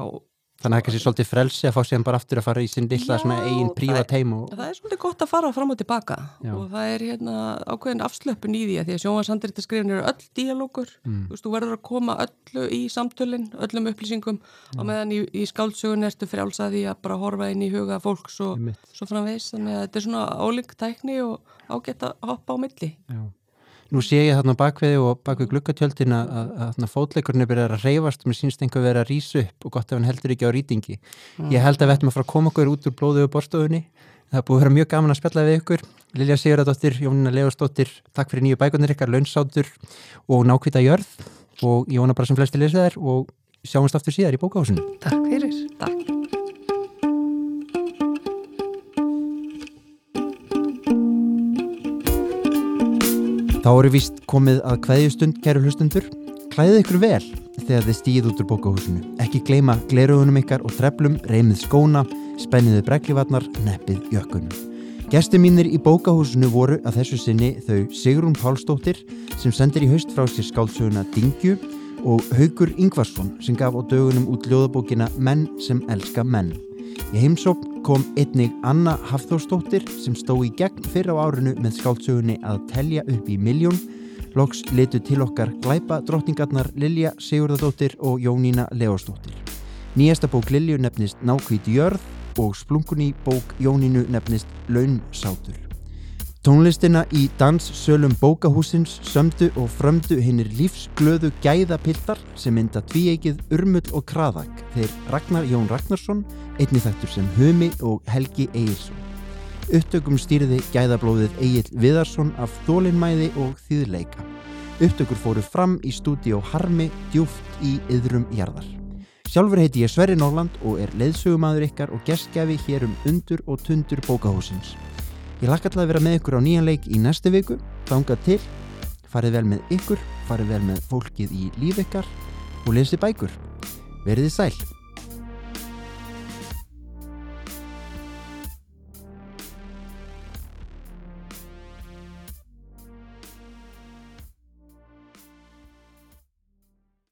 Speaker 1: Þannig að það er kannski svolítið frelsi að fá síðan bara aftur að fara í sinn lilla svona eigin prívat heim og
Speaker 5: Það er svolítið gott að fara fram og tilbaka
Speaker 1: Já.
Speaker 5: og það er hérna ákveðin afslöpun í því að því að sjónvarsandritaskrifin eru öll díalógur,
Speaker 1: Mm.
Speaker 5: þú veist, þú verður að koma öllu í samtölin, öllum upplýsingum og meðan í, í skáldsögun ertu frjálsaði að bara horfa inn í huga fólks og svo framvegis, þannig að þetta er svona ólík tækni og ágætt að hoppa á milli.
Speaker 1: Já. Nú sé ég þarna bakveði og bakvið glukkatjöldin að, að, að þarna fótleikurinn er byrjað að reyfast og mér sínst einhver verið að rýsa upp og gott ef hann heldur ekki á rýtingi. Ég held að við ættum að fara að koma okkur út úr blóðu og borstofunni. Það er búið að vera mjög gaman að spjalla við ykkur. Lilja Sigurðardóttir, Jónina Leostóttir, takk fyrir nýju bækurnir ykkar, launsátur og nákvita jörð og ég vona bara sem flesti lesa þær og sjáumst aftur síðar í bókahúsinu.
Speaker 6: Takk fyrir.
Speaker 5: Takk.
Speaker 1: Þá eru víst komið að kveðjustund, kæru hlustundur. Klæðið ykkur vel þegar þið stíð út úr bókahúsinu. Ekki gleyma glerugunum ykkar og treflum, reymið skóna, spenniðu breglivarnar, neppið jökkunum. Gesti mínir í bókahúsinu voru að þessu sinni þau Sigrún Pálsdóttir sem sendir í haust frá sér skáldsöguna Dingju og Haugur Ingvarsson sem gaf á dögunum út ljóðabókina Menn sem elska menn. Í heimsókn kom einnig Anna Hafþórsdóttir sem stó í gegn fyrir á árinu með skáldsögunni að telja upp í miljón. Loks litu til okkar glæpa drottningarnar Lilja Sigurðardóttir og Jónína Leosdóttir. Nýjasta bók Lilju nefnist Nákvít jörð og splunkunni bók Jónínu nefnist Launsátur. Tónlistina í danssölum bókahúsins sömdu og frömdu hinnir lífsglöðu gæðapiltar sem mynda tvíeikið Urmull og Kraðak þeir Ragnar Jón Ragnarsson, einni þættur sem Humi og Helgi Egilson. Upptökum stýriði gæðablóðið Egil Viðarsson af þólinnmæði og þýðleika. Upptökur fóru fram í stúdíó Harmi djúft í yðrum jarðar. Sjálfur heiti ég Sverri Norland og er leiðsögumadur ykkar og gestgjafi hér um undur og tundur bókahúsins. Ég lakka til að vera með ykkur á nýjan leik í næstu viku, þangað til, farið vel með ykkur, farið vel með fólkið í líf ykkar og lesið bækur. Verðið sæl!